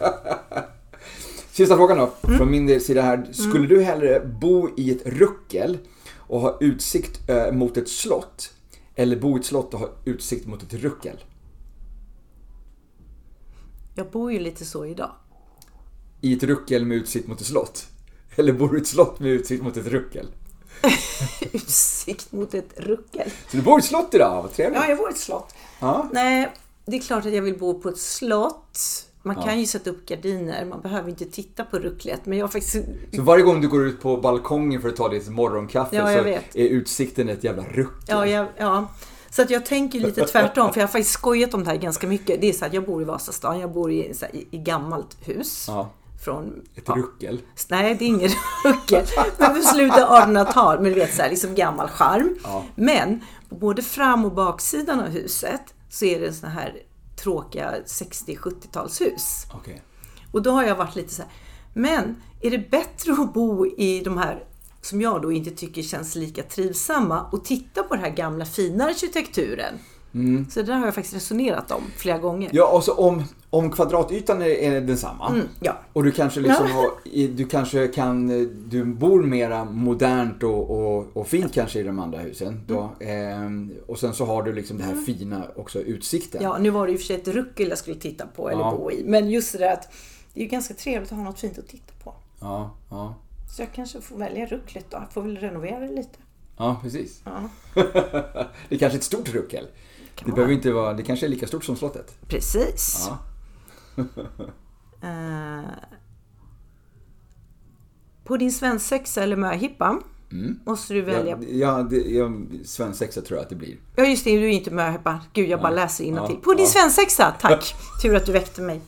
Sista frågan då, Mm. från min sida här. Skulle du hellre bo i ett ruckel och ha utsikt eh, mot ett slott? Eller bo i ett slott och ha utsikt mot ett ruckel? Jag bor ju lite så idag. I ett ruckel med utsikt mot ett slott? Eller bor du i ett slott med utsikt mot ett ruckel? <laughs> Utsikt mot ett ruckel. Så du bor i ett slott idag, vad trevligt. Ja, jag bor i ett slott. Ja. Nej, det är klart att jag vill bo på ett slott. Man kan ju sätta upp gardiner, man behöver inte titta på rucklet. Men jag faktiskt... Så varje gång du går ut på balkongen för att ta ditt morgonkaffe Ja, så vet. är utsikten ett jävla ruckel. Ja, jag, ja. Så att jag tänker lite tvärtom, för jag har faktiskt skojat om det här ganska mycket. Det är så att jag bor i Vasastan, jag bor i, här, i, i gammalt hus. Ja. Från, Ett ja, ruckel. Nej, det är ingen ruckel. Men på slutet av 1800-tal, men du vet så här, liksom gammal charm. Ja. Men på både fram och baksidan av huset så är det såna här tråkiga 60-70-talshus. Okej. Och då har jag varit lite så här, men är det bättre att bo i de här som jag då inte tycker känns lika trivsamma och titta på den här gamla fina arkitekturen? Så det där har jag faktiskt resonerat om flera gånger. Ja, och så om, om kvadratytan är, är densamma. Mm, ja. Och du kanske liksom har, du kanske kan, du bor mera modernt och, och, och fint kanske i de andra husen. Då. Ehm, och sen så har du liksom det här fina också utsikten. Ja, nu var det och för sig ett ruckel jag skulle titta på eller Ja. bo i. Men just det att det är ju ganska trevligt att ha något fint att titta på. Ja, ja, Så jag kanske får välja rucklet då. Jag får väl renovera det lite. ja precis. Ja, <laughs> det är kanske ett stort ruckel. Det vara. behöver inte vara, det kanske är lika stort som slottet. Precis. Ja. <laughs> Eh, på din svensexa eller möhippa måste du välja. Ja, ja, det, ja, svensexa tror jag att det blir. Ja just det, du är inte möhippa. Gud, jag bara läser innantill. Ja, På din ja. svensexa, tack. <laughs> Tur att du väckte mig.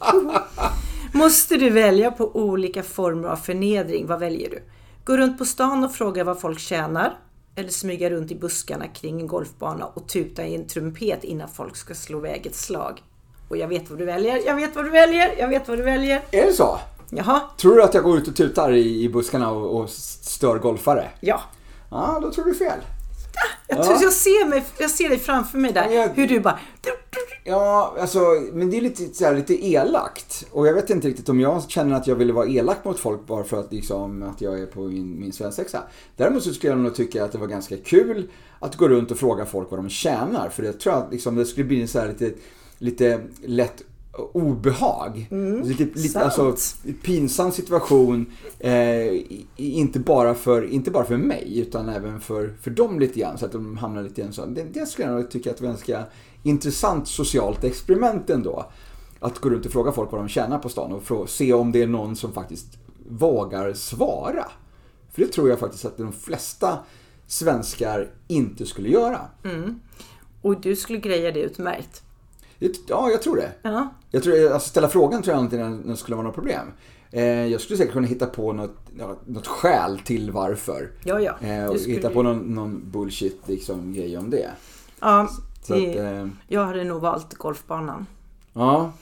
<laughs> Måste du välja på olika former av förnedring, vad väljer du? Gå runt på stan och fråga vad folk tjänar? Eller smyga runt i buskarna kring en golfbana och tuta i en trumpet innan folk ska slå iväg ett slag? Och jag vet vad du väljer, jag vet vad du väljer, jag vet vad du väljer. Är det så? Jaha, Tror du att jag går ut och tutar i, i buskarna och, och stör golfare? ja. Ja, då tror du fel. Jag, tror, jag, ser mig, jag ser dig framför mig där, Ja, jag- hur du bara... Ja, alltså, men det är lite, så här, lite elakt. Och jag vet inte riktigt om jag känner att jag ville vara elak mot folk bara för att, liksom, att jag är på min, min svensexa. Däremot så skulle jag nog tycka att det var ganska kul att gå runt och fråga folk vad de tjänar. För jag tror att liksom, det skulle bli en så här lite, lite lätt obehag. lite, lite, sant. alltså, pinsam situation. Eh, inte, bara för, inte bara för mig utan även för, för dem lite grann. Så att de hamnar lite grann så. Det, det skulle jag nog tycka att var en ganska intressant socialt experiment ändå. Att gå runt och fråga folk vad de tjänar på stan och frå- se om det är någon som faktiskt vågar svara. För det tror jag faktiskt att de flesta svenskar inte skulle göra. Och du skulle greja det utmärkt. Ja, jag tror det. Ja. Jag tror, alltså ställa frågan tror jag inte det skulle vara något problem. Eh, jag skulle säkert kunna hitta på något, något skäl till varför. Ja, ja. Eh, och hitta på någon, någon bullshit liksom, grej om det. Ja, Så det, att, eh, jag hade nog valt golfbanan. ja.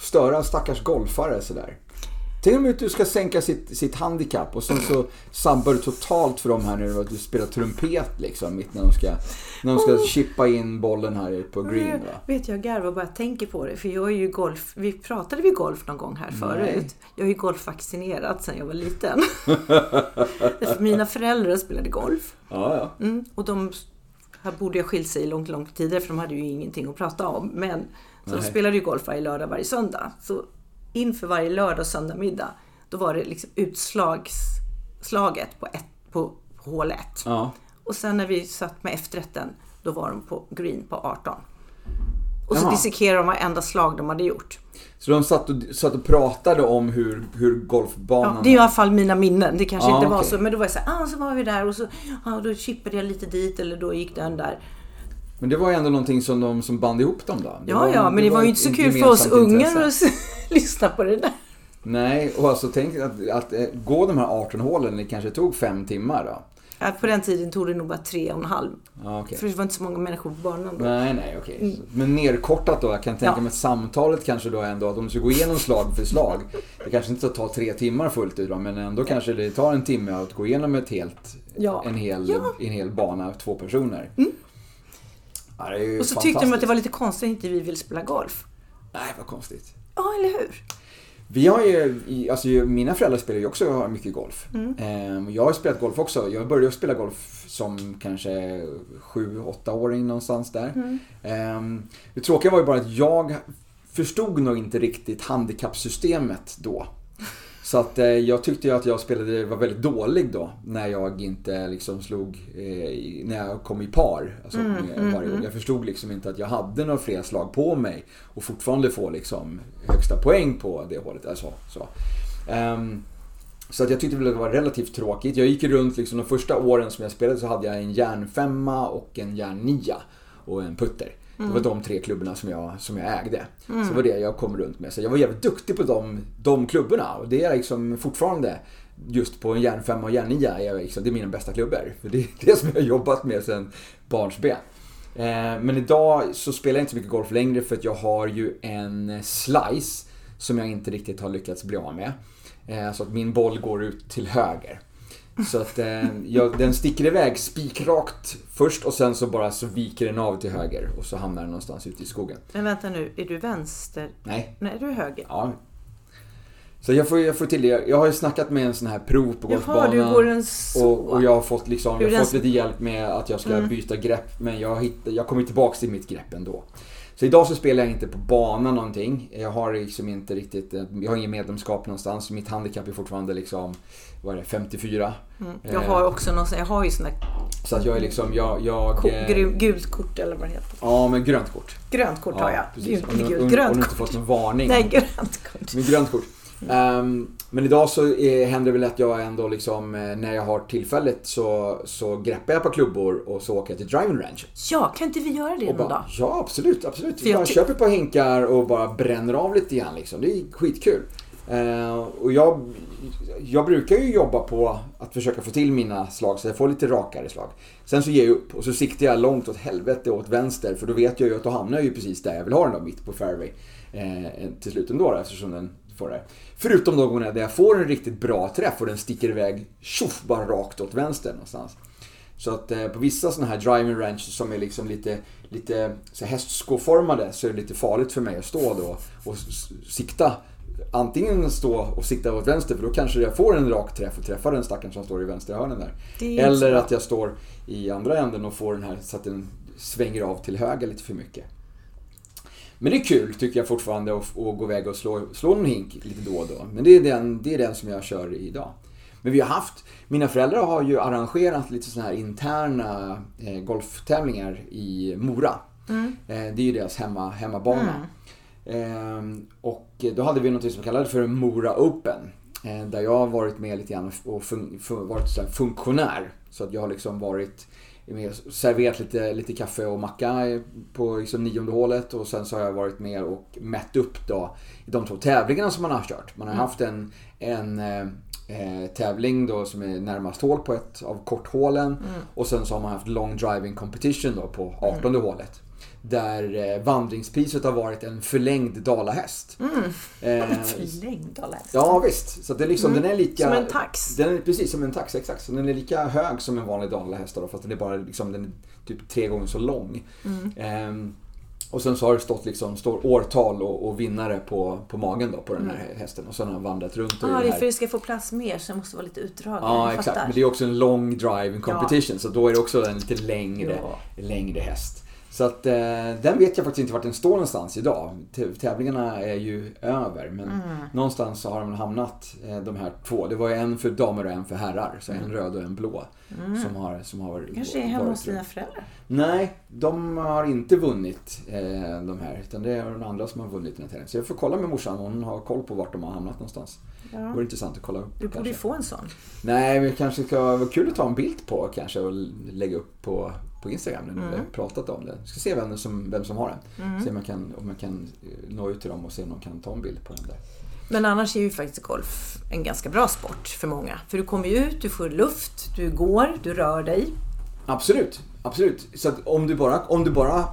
Störa stackars golfare sådär. Tänk om att du ska sänka sitt, sitt handikapp och sen så sabbar du totalt för dem här nu att du spelar trumpet liksom mitt när de ska, när de ska chippa in bollen här på green. Va? Vet jag garvar bara jag tänker på det. För jag är ju golf. Vi pratade vi golf någon gång här förut. Nej. Jag är ju golfvaccinerad sedan jag var liten. <laughs> Mina föräldrar spelade golf. Ja, ja. Mm, och de här borde jag skilt sig långt, långt tidigare för de hade ju ingenting att prata om. Men så de spelade ju golf varje lördag, varje söndag. Så inför varje lördag och söndag middag, då var det liksom utslagsslaget på, ett, på, på hål 1. ja. Och sen när vi satt med efterrätten, då var de på green på 18. Och så Jaha. dissekerade de varenda slag de hade gjort. Så de satt och, satt och pratade om hur, hur golfbanan... Ja, det är i alla fall mina minnen. Det kanske Ja, inte var okej. så. Men då var jag så här, ah, så var vi där och så ah, då chippade jag lite dit eller då gick den där. Men det var ju ändå någonting som de som band ihop dem då. Det Ja, ja, men det var ju inte så kul för oss ungar att <laughs> lyssna på det där. Nej, och alltså tänk att, att eh, gå de här 18 hålen, det kanske tog fem timmar då. Ja, på den tiden tog det nog bara tre och en halv. Ja, okej. För det var inte så många människor på banan då. Nej, nej, okej. Men nerkortat då, jag kan tänka Ja. mig att samtalet kanske då ändå, att om du ska gå igenom slag för slag, det kanske inte tar tre timmar fullt ut då, men ändå kanske det tar en timme att gå igenom ett helt, Ja. en, hel, Ja. en hel bana, två personer. Ja, Och så tyckte de att det var lite konstigt att inte vi ville spela golf. Nej, vad konstigt. Ja, eller hur? Vi har ju, alltså mina föräldrar spelar ju också mycket golf. Mm. Ehm, Jag har spelat golf också. Jag började spela golf som kanske 7-8 åring någonstans där. Mm. Ehm, Det tråkiga var ju bara att jag förstod nog inte riktigt handikappsystemet då. Så att eh, jag tyckte ju att jag spelade, var väldigt dålig då när jag inte liksom slog, eh, när jag kom i par. Alltså, Mm, varje gång. Jag förstod liksom inte att jag hade några fler slag på mig och fortfarande få liksom högsta poäng på det hålet. Alltså, så. Ehm, så att jag tyckte väl att det var relativt tråkigt. Jag gick runt liksom de första åren som jag spelade så hade jag en järnfemma och en järnnia och en putter. Det var de tre klubborna som jag, som jag ägde. Så det var det jag kom runt med. Så jag var jävligt duktig på de, de klubborna. Och det är liksom fortfarande just på en järnfemma och järnnia, är liksom, det är mina bästa klubbor. För det <laughs> är det som jag har jobbat med sedan barnsben. Eh, men idag så spelar jag inte så mycket golf längre för att jag har ju en slice som jag inte riktigt har lyckats bli av med. Eh, så att min boll går ut till höger. Så att eh, jag, den sticker iväg spikrakt först och sen så bara så viker den av till höger och så hamnar den någonstans ute i skogen. Men vänta nu, är du vänster? Nej, Nej, du är höger. ja. Så jag får, jag får till det. Jag har ju snackat med en sån här prov på golfbanan. Jaha, du går en. Och, och jag har fått, liksom, jag har fått lite hjälp med att jag ska Mm. byta grepp men jag, hitt, jag kommer tillbaks till mitt grepp ändå. Så idag så spelar jag inte på banan någonting. Jag har liksom inte riktigt, jag har ingen medlemskap någonstans. Mitt handikapp är fortfarande liksom, vad är det, 54. Mm. Jag har också någon, jag har ju sån där Så att jag är liksom, jag... jag eh, gult kort eller vad det heter. Ja, men grönt kort. Grönt kort har jag. precis. Gult, Om gult, om, om grönt du inte kort. fått någon varning. Nej, grönt kort. Med grönt kort. Ehm, men idag så eh, händer det väl att jag ändå liksom, eh, när jag har tillfället så, så greppar jag på klubbor och så åker jag till driving range. Ja, kan inte vi göra det någon dag? ja absolut, absolut. För jag bara köper par hinkar och bara bränner av lite grann liksom. Det är skitkul. Eh, och jag, jag brukar ju jobba på att försöka få till mina slag så jag får lite rakare slag. Sen så ger jag upp och så siktar jag långt åt helvete åt vänster för då vet jag ju att då hamnar jag ju precis där jag vill ha den då, mitt på fairway. Eh, till slut ändå då, eftersom den får det. Förutom de gångerna där jag får en riktigt bra träff och den sticker iväg tjoff bara rakt åt vänster någonstans. Så att eh, på vissa sådana här driving range som är liksom lite, lite så hästskoformade så är det lite farligt för mig att stå då och sikta. Antingen stå och sikta åt vänster för då kanske jag får en rak träff och träffar den stackaren som står i vänstra hörnen där. Eller att jag står i andra änden och får den här så att den svänger av till höger lite för mycket. Men det är kul tycker jag fortfarande att, att gå iväg och slå, slå en hink lite då och då. Men det är, den, det är den som jag kör idag. Men vi har haft, mina föräldrar har ju arrangerat lite sådana här interna eh, golftävlingar i Mora. Eh, det är ju deras hemma, hemmabana. Ehm, och då hade vi något som vi kallade för Mora Open. Eh, där jag har varit med lite grann och fun- fun- varit så funktionär. Så att jag har liksom varit med, serverat lite, lite kaffe och macka på liksom nionde hålet och sen så har jag varit med och mätt upp då i de två tävlingarna som man har kört. Man har haft en, en eh, eh, tävling då som är närmast hål på ett av korthålen och sen så har man haft long driving competition då på 18 hålet. Där eh, vandringspriset har varit en förlängd dalahäst. Eh, <laughs> Förlängd alla hästar. Ja visst, så att det är liksom, den är lika... Som en tax. Den är precis som en tax, exakt. Så den är lika hög som en vanlig dalahäst då, fast den är bara liksom, den är typ tre gånger så lång. Mm. Ehm, och sen så har det stått liksom, står årtal och, och vinnare på, på magen då på den här hästen. Och sen har den vandrat runt. Ja, i det är för det ska få plats mer så det måste vara lite utdraget. Ja, exakt. fattar. Men det är också en long driving competition. Så då är det också en lite längre, Ja. längre häst. Så att eh, den vet jag faktiskt inte vart den står någonstans idag. Tävlingarna är ju över men mm. någonstans så har de hamnat eh, de här två. Det var ju en för damer och en för herrar. Så en mm. röd och en blå. Mm. Som har, som har kanske är hemma hos dina föräldrar? Nej, de har inte vunnit eh, de här. Utan det är de andra som har vunnit den här tävlingen. Så jag får kolla med morsan. Hon har koll på vart de har hamnat någonstans. Ja. Det vore intressant att kolla upp. Du borde ju få en sån. Nej, men kanske ska vara kul att ta en bild på kanske och lägga upp på på Instagram nu när mm. vi har pratat om det. Jag ska se vem som, vem som har den. Mm. Se om jag, kan, om jag kan eh, nå ut till dem och se om de kan ta en bild på den där. Men annars är ju faktiskt golf en ganska bra sport för många. För du kommer ju ut, du får luft, du går, du rör dig. Absolut, absolut. Så om du bara, om du bara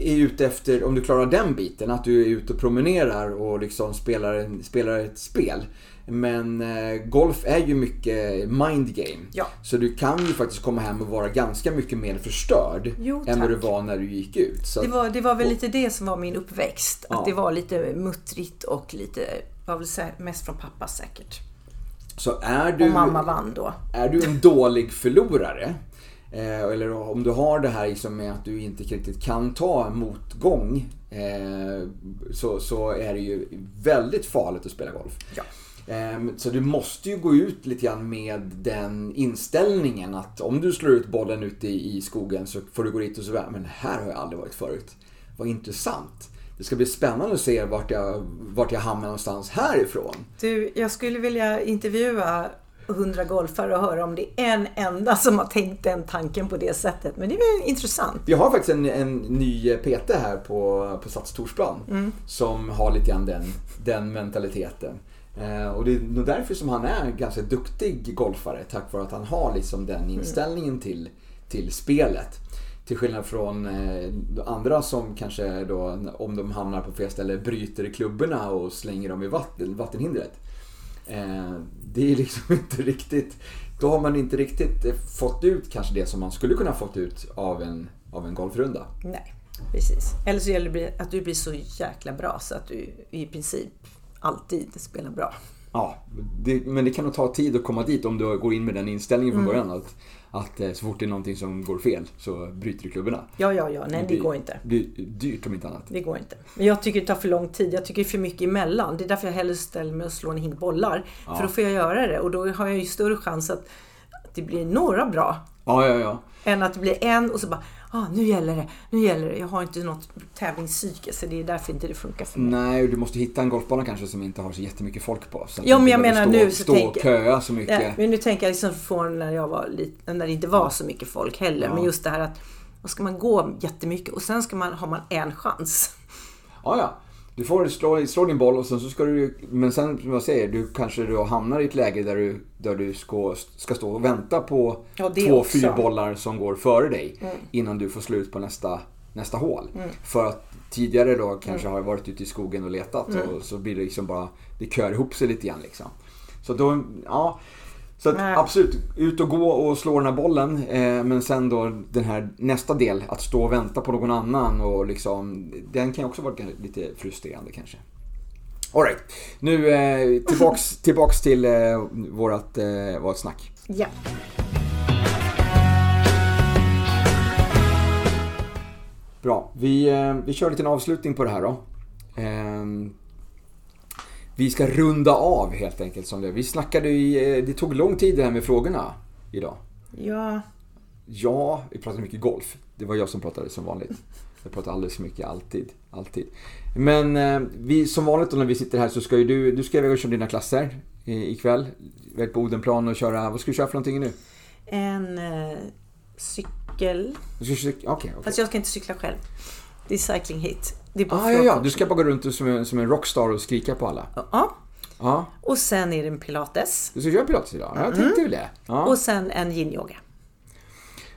är ute efter, om du klarar den biten, att du är ute och promenerar och liksom spelar, spelar ett spel. Men eh, golf är ju mycket mind game. Ja. Så du kan ju faktiskt komma hem och vara ganska mycket mer förstörd jo, än vad du var när du gick ut. Så det, var, det var väl och, lite det som var min uppväxt. Att ja. det var lite muttrigt och lite, var väl mest från pappa säkert. Så är du, och mamma vann då. Är du en dålig förlorare Eh, eller om du har det här liksom med att du inte riktigt kan ta motgång. Eh, så, så är det ju väldigt farligt att spela golf. Ja. Eh, så du måste ju gå ut lite grann med den inställningen att om du slår ut bollen ute i, i skogen så får du gå dit och så men här har jag aldrig varit förut. Vad intressant. Det ska bli spännande att se vart jag, vart jag hamnar någonstans härifrån. Du, jag skulle vilja intervjua hundra golfare och höra om det är en enda som har tänkt den tanken på det sättet. Men det är intressant. Vi har faktiskt en, en ny PT här på, på Sats Torsplan mm. som har lite grann den, den mentaliteten. Eh, och det är nog därför som han är ganska duktig golfare tack vare att han har liksom den mm. inställningen mm. till, till spelet. Till skillnad från eh, andra som kanske då, om de hamnar på fel ställe, bryter klubborna och slänger dem i vatten, vattenhindret. Eh, det är liksom <laughs> inte riktigt, då har man inte riktigt eh, fått ut kanske det som man skulle kunna fått ut av en, av en golfrunda. Nej, precis. Eller så gäller det att du blir så jäkla bra så att du i princip alltid spelar bra. Ja, det, men det kan nog ta tid att komma dit om du går in med den inställningen från mm. början. Att, att eh, så fort det är någonting som går fel så bryter du klubborna. Ja, ja, ja. Nej, det, det går inte. Det blir dyrt om inte annat. Det går inte. Men jag tycker det tar för lång tid. Jag tycker det är för mycket emellan. Det är därför jag hellre ställer mig och slår en hink bollar. Ja. För då får jag göra det och då har jag ju större chans att, att det blir några bra. Ja, ja, ja. Än att det blir en och så bara ah, nu gäller det, nu gäller det. Jag har inte något tävlingspsyke så det är därför inte det funkar för mig. Nej, och du måste hitta en golfbana kanske som inte har så jättemycket folk på. Så ja, men jag menar stå, nu så stå tänker och köa så mycket. Ja, men nu tänker jag liksom från när jag var liten, när det inte var så mycket folk heller. Ja. Men just det här att, då ska man gå jättemycket och sen ska man, har man en chans. Ja, ja. Du får slå, slå din boll och sen så ska du, men sen som jag säger, du kanske då hamnar i ett läge där du, där du ska, ska stå och vänta på ja, två fyrbollar som går före dig. Mm. Innan du får slut på nästa, nästa hål. Mm. För att tidigare då kanske mm. har varit ute i skogen och letat mm. och så blir det liksom bara, det kör ihop sig lite grann liksom. Så då, ja. Så att, absolut, ut och gå och slå den här bollen. Eh, men sen då den här nästa del, att stå och vänta på någon annan. Och liksom, den kan ju också vara lite frustrerande kanske. Alright, nu eh, tillbaks, <laughs> tillbaks till eh, vårat, eh, vårat snack. Ja. Bra, vi, eh, vi kör lite en avslutning på det här då. Eh, vi ska runda av helt enkelt som det. Vi snackade i, eh, det tog lång tid det här med frågorna idag. Ja. Ja, vi pratade mycket golf. Det var jag som pratade som vanligt. Jag pratar alldeles för mycket, alltid. alltid. Men eh, vi, som vanligt då när vi sitter här så ska ju du, du ska iväg och köra dina klasser ikväll. Iväg på Odenplan och köra, vad ska du köra för någonting nu? En eh, cykel. Cykla, okay, okay. Fast jag ska inte cykla själv. Det är cycling hit. Det är bara ah, ja, ja. Du ska bara gå runt som en, som en rockstar och skrika på alla. Ja. ja. Och sen är det en pilates. Du ska köra pilates idag? Jag tänkte mm. väl det. Ja. Och sen en yin-yoga.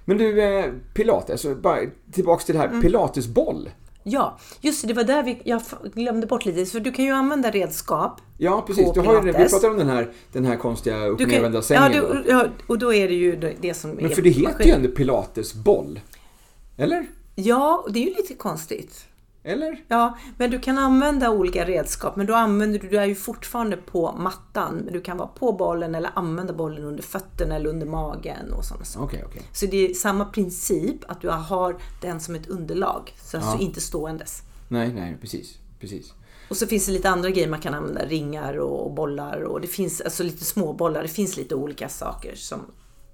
Men du, eh, pilates, bara tillbaks till det här. Mm. Pilatesboll. Ja, just det, det var där vi, jag glömde bort lite. För du kan ju använda redskap Ja, precis. Du har ju, vi pratade om den här, den här konstiga uppnedvända sängen. Ja, du, ja, och då är det ju det som Men för det heter ju ändå pilatesboll. Eller? Ja, och det är ju lite konstigt. Eller? Ja, men du kan använda olika redskap. Men då använder du, du är ju fortfarande på mattan. Men du kan vara på bollen eller använda bollen under fötterna eller under magen och sådana saker. Okej, okej. Så det är samma princip att du har den som ett underlag. Så alltså inte ståendes. Nej, nej, precis. Precis. Och så finns det lite andra grejer man kan använda. Ringar och bollar och det finns alltså lite små bollar. Det finns lite olika saker som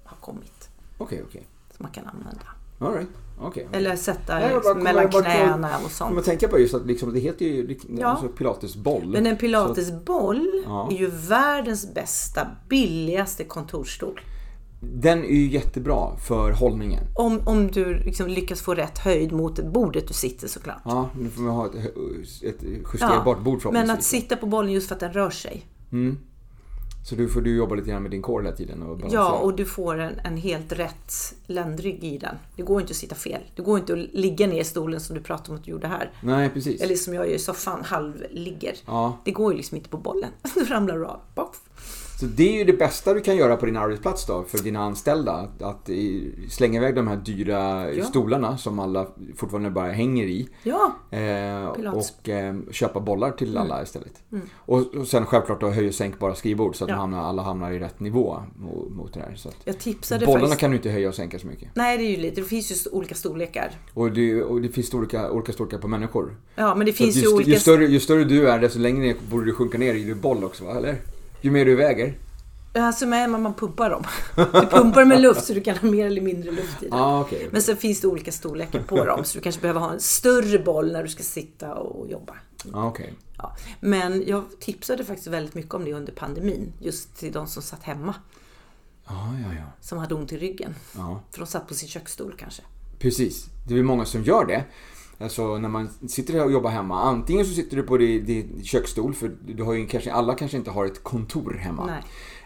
har kommit. Okej, okej. Som man kan använda. All right. Okej. Eller sätta Nej, bara liksom, mellan bara knäna och sånt. man tänker på just att liksom, det heter ju liksom, Ja. alltså pilatesboll. Men en pilatesboll Ja. är ju världens bästa, billigaste kontorsstol. Den är ju jättebra för hållningen. Om, om du liksom lyckas få rätt höjd mot bordet du sitter såklart. Ja, nu får man ha ett, ett justerbart bord men förhoppningsvis. att sitta på bollen just för att den rör sig. Så du får du jobba lite grann med din core hela tiden och balansera. Ja, och du får en, en helt rätt ländrygg i den. Det går inte att sitta fel. Det går inte att ligga ner i stolen som du pratade om att du gjorde här. Nej, precis. Eller som jag gör i soffan, halvligger. Ja. Det går ju liksom inte på bollen. <laughs> Då ramlar du av. Boff. Så det är ju det bästa du kan göra på din arbetsplats då för dina anställda. Att, slänga iväg de här dyra Ja. stolarna som alla fortfarande bara hänger i. Ja, Eh, och eh, köpa bollar till alla istället. Och, och sen självklart då höj och sänkbara skrivbord så att Ja. hamnar, alla hamnar i rätt nivå mot, mot det här. Så jag tipsade bollarna faktiskt. kan du inte höja och sänka så mycket. Nej, det är ju lite. Det finns ju olika storlekar. Och det, och det finns olika, olika storlekar på människor. Ja, men det finns ju ju, olika... ju, större, ju större du är desto längre ner borde du sjunka ner i din boll också va? Eller? Ju mer du väger. Alltså med man, man pumpar dem. Du pumpar med luft så du kan ha mer eller mindre luft i den. Ah, okej. Men sen finns det olika storlekar på dem. Så du kanske behöver ha en större boll när du ska sitta och jobba. Ah, okej. Ja. Men jag tipsade faktiskt väldigt mycket om det under pandemin. Just till de som satt hemma. Ja, ja, ja. Som hade ont i ryggen. För de satt på sin köksstol kanske. Precis. Det är många som gör det. Alltså när man sitter och jobbar hemma. Antingen så sitter du på din, din köksstol för du har ju kanske, alla kanske inte har ett kontor hemma.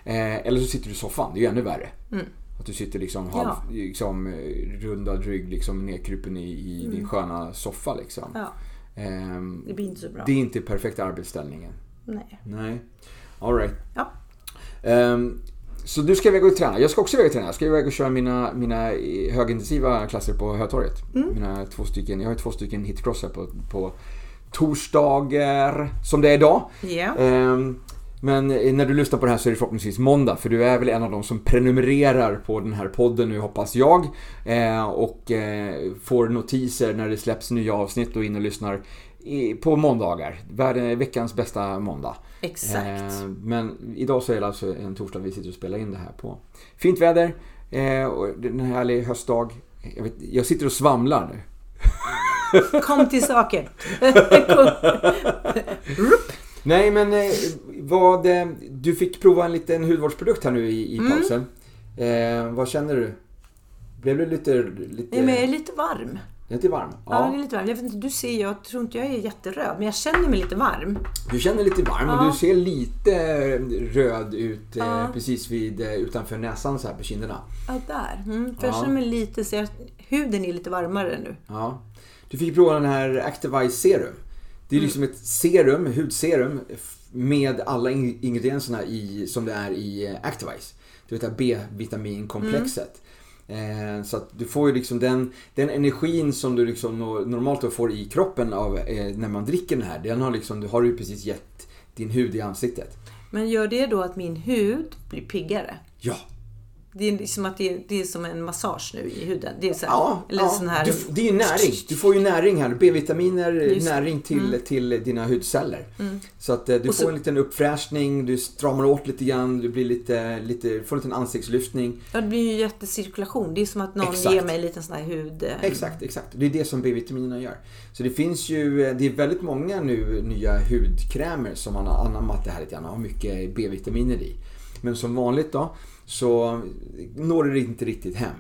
Eh, eller så sitter du i soffan, det är ju ännu värre. Att du sitter liksom, halv, Ja. liksom eh, rundad rygg liksom nedkrupen i, i din sköna soffa liksom. Ja, Ehm, det blir inte så bra. det är inte perfekta arbetsställningen. Nej. Nej. Alright. Ja. Ehm, så du ska iväg och träna. Jag ska också iväg och träna. Jag ska iväg och köra mina, mina högintensiva klasser på Hötorget. Mm. Mina två stycken, jag har två stycken hitcrossar på, på torsdagar, som det är idag. Ja. Ehm, men när du lyssnar på det här så är det förhoppningsvis måndag för du är väl en av de som prenumererar på den här podden nu hoppas jag. Eh, och eh, får notiser när det släpps nya avsnitt och in och lyssnar i, på måndagar. Veckans bästa måndag. Exakt. Eh, men idag så är det alltså en torsdag vi sitter och spelar in det här på. Fint väder eh, och det är en härlig höstdag. Jag, vet, jag sitter och svamlar nu. <laughs> Kom till saken. <laughs> Nej men eh, vad, eh, du fick prova en liten hudvårdsprodukt här nu i, i Mm. pausen. Eh, vad känner du? Blev du lite, lite, Nej, men jag är lite varm. Lite varm? Ja, jag är Ja. lite varm. Jag, vet inte, du ser, jag tror inte jag är jätteröd, men jag känner mig lite varm. Du känner lite varm och Ja. du ser lite röd ut eh, Ja. precis vid, eh, utanför näsan så här på kinderna. Ja, där. Mm, för jag Ja. känner mig lite, så jag, huden är lite varmare nu. Ja. Du fick prova den här Activise Serum. Det är Mm. liksom ett serum, hudserum med alla in- ingredienserna i, som det är i eh, Activise. Du vet det här B-vitaminkomplexet. Eh, så att du får ju liksom den, den energin som du liksom no- normalt får i kroppen av, eh, när man dricker den här. Den har liksom, du har ju precis gett din hud i ansiktet. Men gör det då att min hud blir piggare? Ja, Det är som att det är, det är som en massage nu i huden. Det är så här, Ja, eller ja. sån här... Du, det är ju näring. Du får ju näring här. B-vitaminer, Just näring till, till dina hudceller. Så att eh, du så- får en liten uppfräschning, du stramar åt lite grann, du blir lite, lite, får en liten ansiktslyftning. Ja, det blir ju jättecirkulation. Det är som att någon Exakt. ger mig en liten sån här hud... eh, Exakt, exakt. Det är det som B-vitaminerna gör. Så det finns ju, eh, det är väldigt många nu nya hudkrämer som man har anammat det här lite grann, har mycket B-vitaminer i. Men som vanligt då, så når det inte riktigt hem.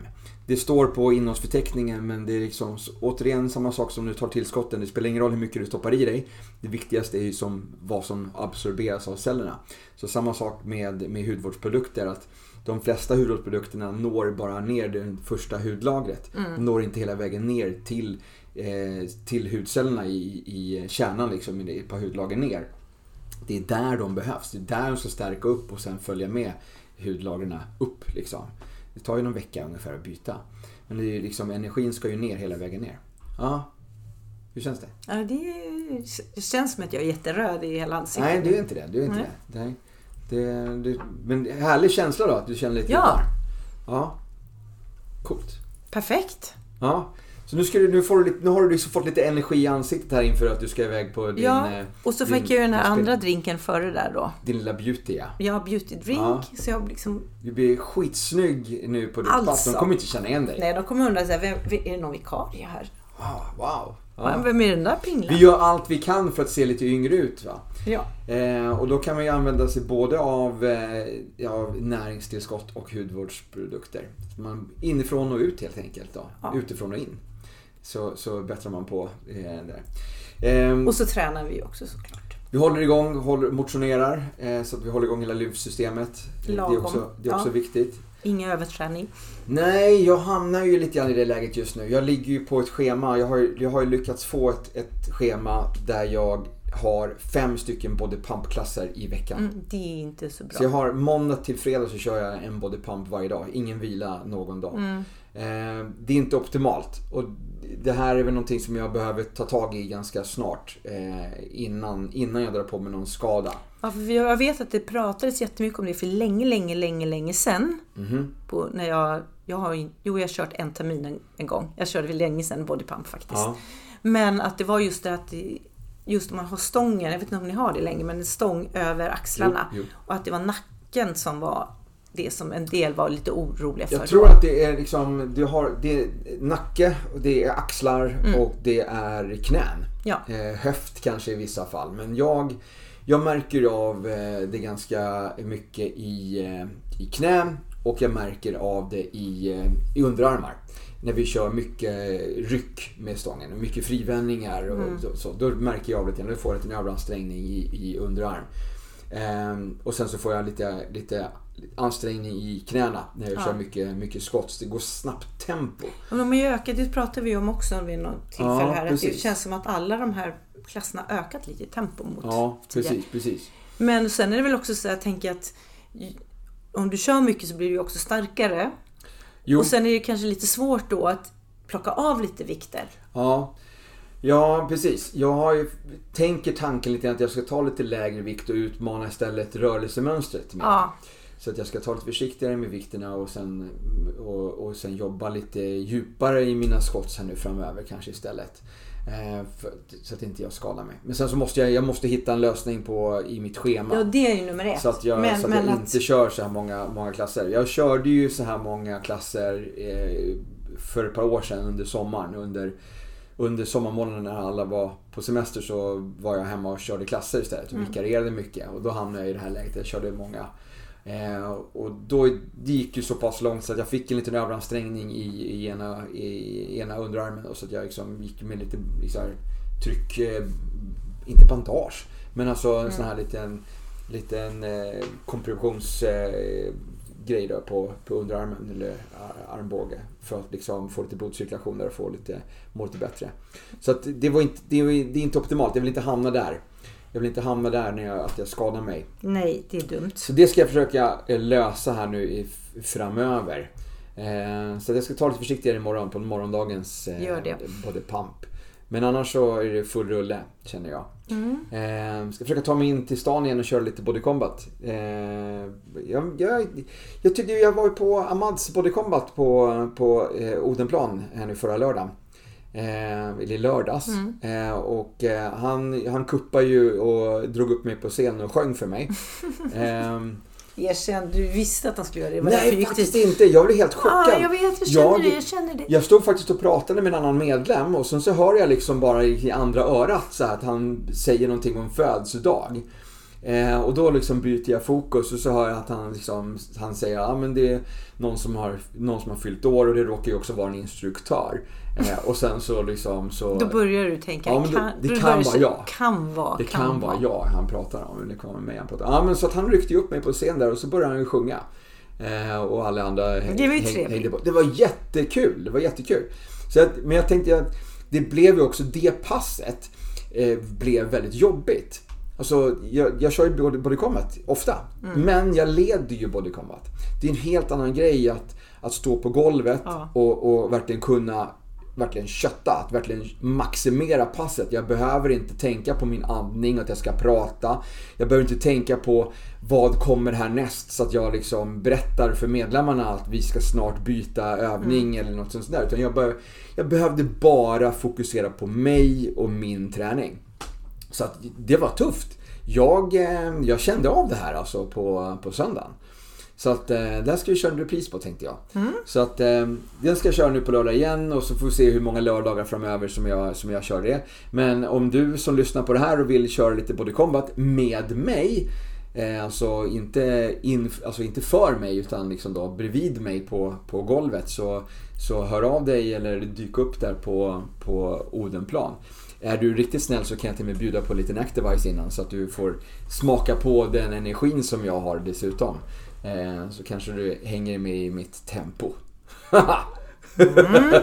Det står på innehållsförteckningen men det är liksom återigen samma sak som du tar tillskotten. Det spelar ingen roll hur mycket du stoppar i dig. Det viktigaste är ju som, vad som absorberas av cellerna. Så samma sak med, med hudvårdsprodukter. att de flesta hudvårdsprodukterna når bara ner det första hudlagret. De når inte hela vägen ner till, eh, till hudcellerna i, i kärnan liksom, i ett par hudlager ner. Det är där de behövs. Det är där de ska stärka upp och sen följa med hudlagren upp. Liksom. Det tar ju någon vecka ungefär att byta. Men det är liksom, energin ska ju ner hela vägen ner. Ja. Hur känns det? Ja, det, känns som att jag är jätteröd i hela ansiktet. Nej, du är inte det. Du är inte Nej. det. Nej. Det, det. Men härlig känsla då, att du känner lite Ja. varm. Ja. Coolt. Perfekt. Ja. Så nu, ska du, nu, får du, nu har du liksom fått lite energi i ansiktet här inför att du ska iväg på din... ja, eh, och så din- fick jag ju den här andra drinken före där då. Din lilla beauty ja. Har beauty drink, Ja. så jag liksom... Du blir skitsnygg nu på ditt Alltså. pass. De kommer inte känna igen dig. Nej, de kommer undra så här, vem, är det någon vikarie här? Wow. wow. Ja. Ja. Vem är den där Vi pinglan? gör allt vi kan för att se lite yngre ut. Va? Ja. Eh, och då kan man ju använda sig både av, eh, av näringstillskott och hudvårdsprodukter. Man, inifrån och ut helt enkelt. Då. Ja. Utifrån och in. Så, så bättrar man på eh, där. Eh, Och så tränar vi också såklart. vi håller igång, håller, motionerar eh, så att vi håller igång hela lymfsystemet. Det är Lagom. också, det är också Ja. viktigt. Ingen överträning. Nej, jag hamnar ju lite grann i det läget just nu. Jag ligger ju på ett schema. Jag har, jag har ju lyckats få ett, ett schema där jag har fem stycken body pump-klasser i veckan. Mm, det är inte så bra. Så jag har måndag till fredag så kör jag en body pump varje dag. Ingen vila någon dag. Mm. Eh, det är inte optimalt. Och det här är väl någonting som jag behöver ta tag i ganska snart. Eh, innan, innan jag drar på mig någon skada. Ja, för jag vet att det pratades jättemycket om det för länge, länge, länge, länge sedan. Mhm. På, när jag, jag har, jo, jag har kört en termin en, en gång. Jag körde väl länge sedan bodypump faktiskt. Ja. Men att det var just det att just om man har stången, jag vet inte om ni har det längre, men en stång över axlarna. Jo, jo. Och att det var nacken som var det som en del var lite oroliga för. Jag tror att det är liksom, du har, det är nacke, och det är axlar och det är knän. Ja. Eh, höft kanske i vissa fall. Men jag, jag märker av eh, det ganska mycket i, eh, i knän och jag märker av det i, i underarmar. När vi kör mycket ryck med stången, mycket frivändningar och så, så. Då märker jag av det, då får jag en överansträngning i, i underarm. Ehm, och sen så får jag lite, lite ansträngning i knäna när jag Ja. kör mycket, mycket skott. Det går snabbt tempo. Och de har ju ökat, det pratade vi om också vid något tillfälle Ja, här. Att det precis. känns som att alla de här klasserna ökat lite i tempo mot Ja, tidigare. precis, precis. Men sen är det väl också så jag tänker att om du kör mycket så blir du också starkare. Jo, Och sen är det kanske lite svårt då att plocka av lite vikter. Ja, ja precis. Jag har ju, tänker tanken lite att jag ska ta lite lägre vikt och utmana istället rörelsemönstret. Mer. Ja, Så att jag ska ta lite försiktigare med vikterna och sen, och, och sen jobba lite djupare i mina skott här nu framöver kanske istället. Eh, för, så att inte jag skadar mig. Men sen så måste jag, jag måste hitta en lösning på i mitt schema. ja det är ju nummer ett. Så att jag, men så att jag att, inte kör så här många, många klasser. Jag körde ju så här många klasser eh, för ett par år sedan under sommaren. Under, under sommarmånaderna när alla var på semester så var jag hemma och körde klasser istället och Mm. vikarierade mycket. Och då hamnade jag i det här läget. Jag körde många. Eh, och då det gick ju så pass långt så att jag fick en liten överansträngning i, i, ena, i ena underarmen. Och så att jag liksom gick med lite liksom, tryck, eh, inte bandage, men alltså en sån här liten, liten eh, kompressionsgrej eh, på, på underarmen eller ar- armbåge. För att liksom få lite blodcirkulation där och få lite, må lite bättre. Så att det, var inte, det, det är inte optimalt, jag vill inte hamna där. Jag vill inte hamna där när jag, att jag skadar mig. nej, det är dumt. Så det ska jag försöka eh, lösa här nu i, framöver. Eh, så jag ska ta lite försiktigare imorgon på morgondagens eh, Gör det. både pump. Men annars så är det full rulle känner jag. Mm. Eh, ska försöka ta mig in till stan igen och köra lite body combat. Eh, jag, jag, jag tyckte jag var på Amads body combat på, på eh, Odenplan här nu förra lördagen. Eh, eller i lördags. Eh, och eh, han, han kuppade ju och drog upp mig på scen och sjöng för mig. <laughs> Eh, Erkänn, du visste att han skulle göra det. Var nej, faktiskt dit. inte. Jag blev helt chockad. Ja, jag vet, jag känner Jag- det, jag känner det. Jag stod faktiskt och pratade med en annan medlem och sen så hör jag liksom bara i andra örat så att han säger någonting om födelsedag. Eh, och då liksom byter jag fokus och så hör jag att han, liksom, han säger att ah, men det är någon som, har, någon som har fyllt år och det råkar ju också vara en instruktör. Eh, och sen så liksom så... Då börjar du tänka, Ja, men det- kan, det kan vara jag. Kan vara, Det kan, vara jag han pratar om. Det kan vara mig han pratar om. Ja, men så att han ryckte upp mig på scen där och så började han ju sjunga. Eh, och alla andra häng, Det var ju häng- hängde på. Det var jättekul. Det var jättekul. Så att, men jag tänkte att det blev ju också det passet eh, blev väldigt jobbigt. Alltså, jag, jag kör ju body, body combat ofta. Mm. Men jag leder ju body combat. Det är en helt annan grej att, att stå på golvet Ja. och, och verkligen kunna verkligen kötta, att verkligen maximera passet. Jag behöver inte tänka på min andning, att jag ska prata. Jag behöver inte tänka på vad kommer härnäst så att jag liksom berättar för medlemmarna att vi ska snart byta övning mm. eller något sånt där. Utan jag, be jag behövde bara fokusera på mig och min träning. Så att det var tufft. Jag, eh, jag kände av det här alltså på, på söndagen. Så att eh, den ska vi köra en repris på tänkte jag. Mm. Så att eh, den ska jag köra nu på lördag igen och så får vi se hur många lördagar framöver som jag, som jag kör det. Men om du som lyssnar på det här och vill köra lite body combat med mig Eh, alltså, inte in, alltså inte för mig utan liksom då bredvid mig på, på golvet. Så, så hör av dig eller dyk upp där på, på Odenplan. Är du riktigt snäll så kan jag till och med bjuda på en liten Activise innan så att du får smaka på den energin som jag har dessutom. Eh, så kanske du hänger med i mitt tempo. mm.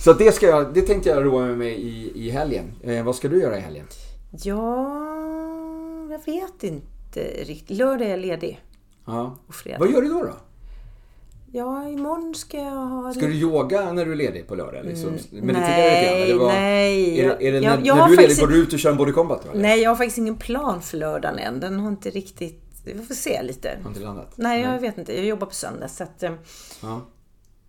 <laughs> så det, ska jag, det tänkte jag roa mig med i, i helgen. Eh, vad ska du göra i helgen? Ja, jag vet inte riktigt. Lördag är jag ledig. Ja. Och fredag. Vad gör du då? då? Ja, imorgon ska jag ha... Ska du yoga när du är ledig på lördag? Liksom? Mm, nej, lite nej. Är, är det jag, när, jag när du är ledig, går du ut och kör en body combat? Eller? Nej, jag har faktiskt ingen plan för lördagen än. Den har inte riktigt... Vi får se lite. Har inte landat? Nej, jag vet inte. Jag jobbar på söndag så att... Eh, ja.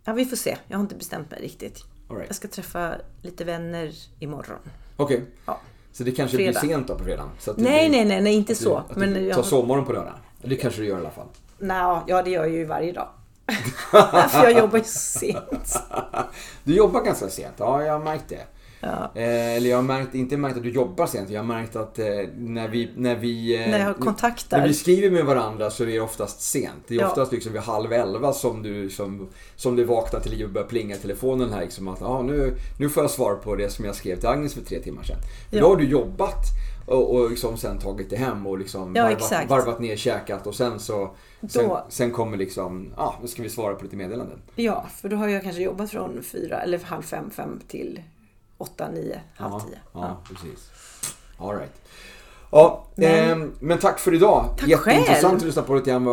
ja, vi får se. Jag har inte bestämt mig riktigt. Right. Jag ska träffa lite vänner imorgon. Okej. Okay. Ja. Så det kanske fredag. blir sent då på fredag? nej, nej, nej, nej, inte så. Att du, att du tar sovmorgon på lördag? Det kanske du gör i alla fall? Nej, ja det gör jag ju varje dag. <laughs> För jag jobbar ju sent. <laughs> Du jobbar ganska sent, ja jag har märkt det. Ja. Eh, eller jag har märkt, inte märkt att du jobbar sent, jag har märkt att eh, när vi, när vi, eh, när jag kontaktar. när vi skriver med varandra så är det oftast sent. Det är ja. oftast liksom vid halv elva som du, som, som du vaknar till liv och börjar plinga telefonen här. Liksom att ah, nu, nu får jag svar på det som jag skrev till Agnes för tre timmar sedan. Ja. Då har du jobbat och, och liksom sen tagit det hem och liksom ja, varvat, varvat ner, käkat och sen så Sen, sen, kommer liksom, ja, ah, nu ska vi svara på lite meddelanden. Ja, för då har jag kanske jobbat från fyra eller halv fem, fem till åtta, nio, halv ja, tio. Ja, ja. precis. All right. Ja, men, eh, men tack för idag. Tack Jätteintressant själv. att lyssna på lite grann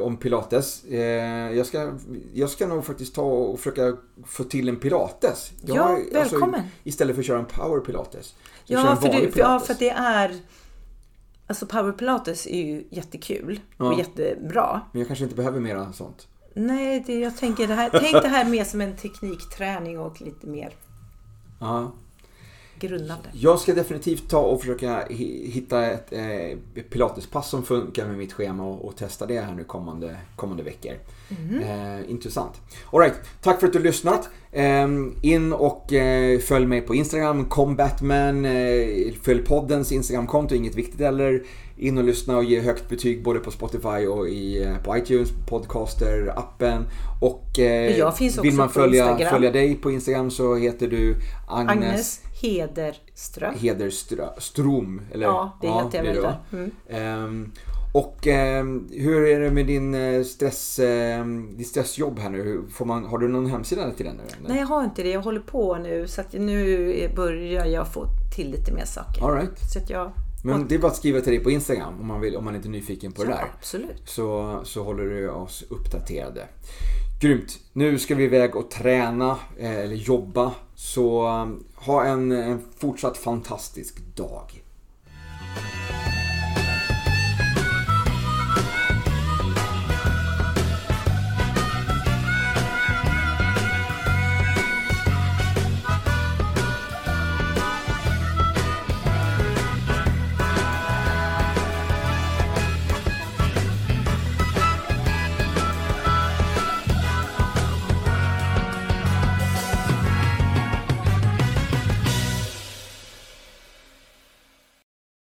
om pilates. Eh, jag, ska, jag ska nog faktiskt ta och försöka få till en pilates. Jag, ja, välkommen. Alltså, istället för att köra en power pilates. Ja för, du, ja, för det är Alltså power pilates är ju jättekul och ja. jättebra. Men jag kanske inte behöver mera sånt. Nej, det, jag tänker det här, tänk det här mer som en teknikträning och lite mer ja. grundande. Jag ska definitivt ta och försöka hitta ett eh, pilatespass som funkar med mitt schema och, och, testa det här nu kommande, kommande veckor. Mm. Eh, intressant. Alright, tack för att du har lyssnat. Eh, in och eh, följ mig på Instagram, combatman. Eh, följ poddens Instagramkonto, inget viktigt eller in och lyssna och ge högt betyg både på Spotify och i, eh, på iTunes, Podcaster, appen. Och eh, vill man följa, följa dig på Instagram så heter du Agnes, Agnes Hederström. Hederström, eller? Ja, det heter jag väl. Mm. Och eh, hur är det med din eh, stress, eh, ditt stressjobb här nu? Får man, har du någon hemsida till den nu? Eller? Nej, jag har inte det. Jag håller på nu. Så att nu börjar jag få till lite mer saker. All right. Så att jag... Men det är bara att skriva till dig på Instagram om man, vill, om man inte är nyfiken på ja, det där. Absolut. Så, så håller du oss uppdaterade. Grymt. Nu ska vi iväg och träna eh, eller jobba. Så ha en, en fortsatt fantastisk dag.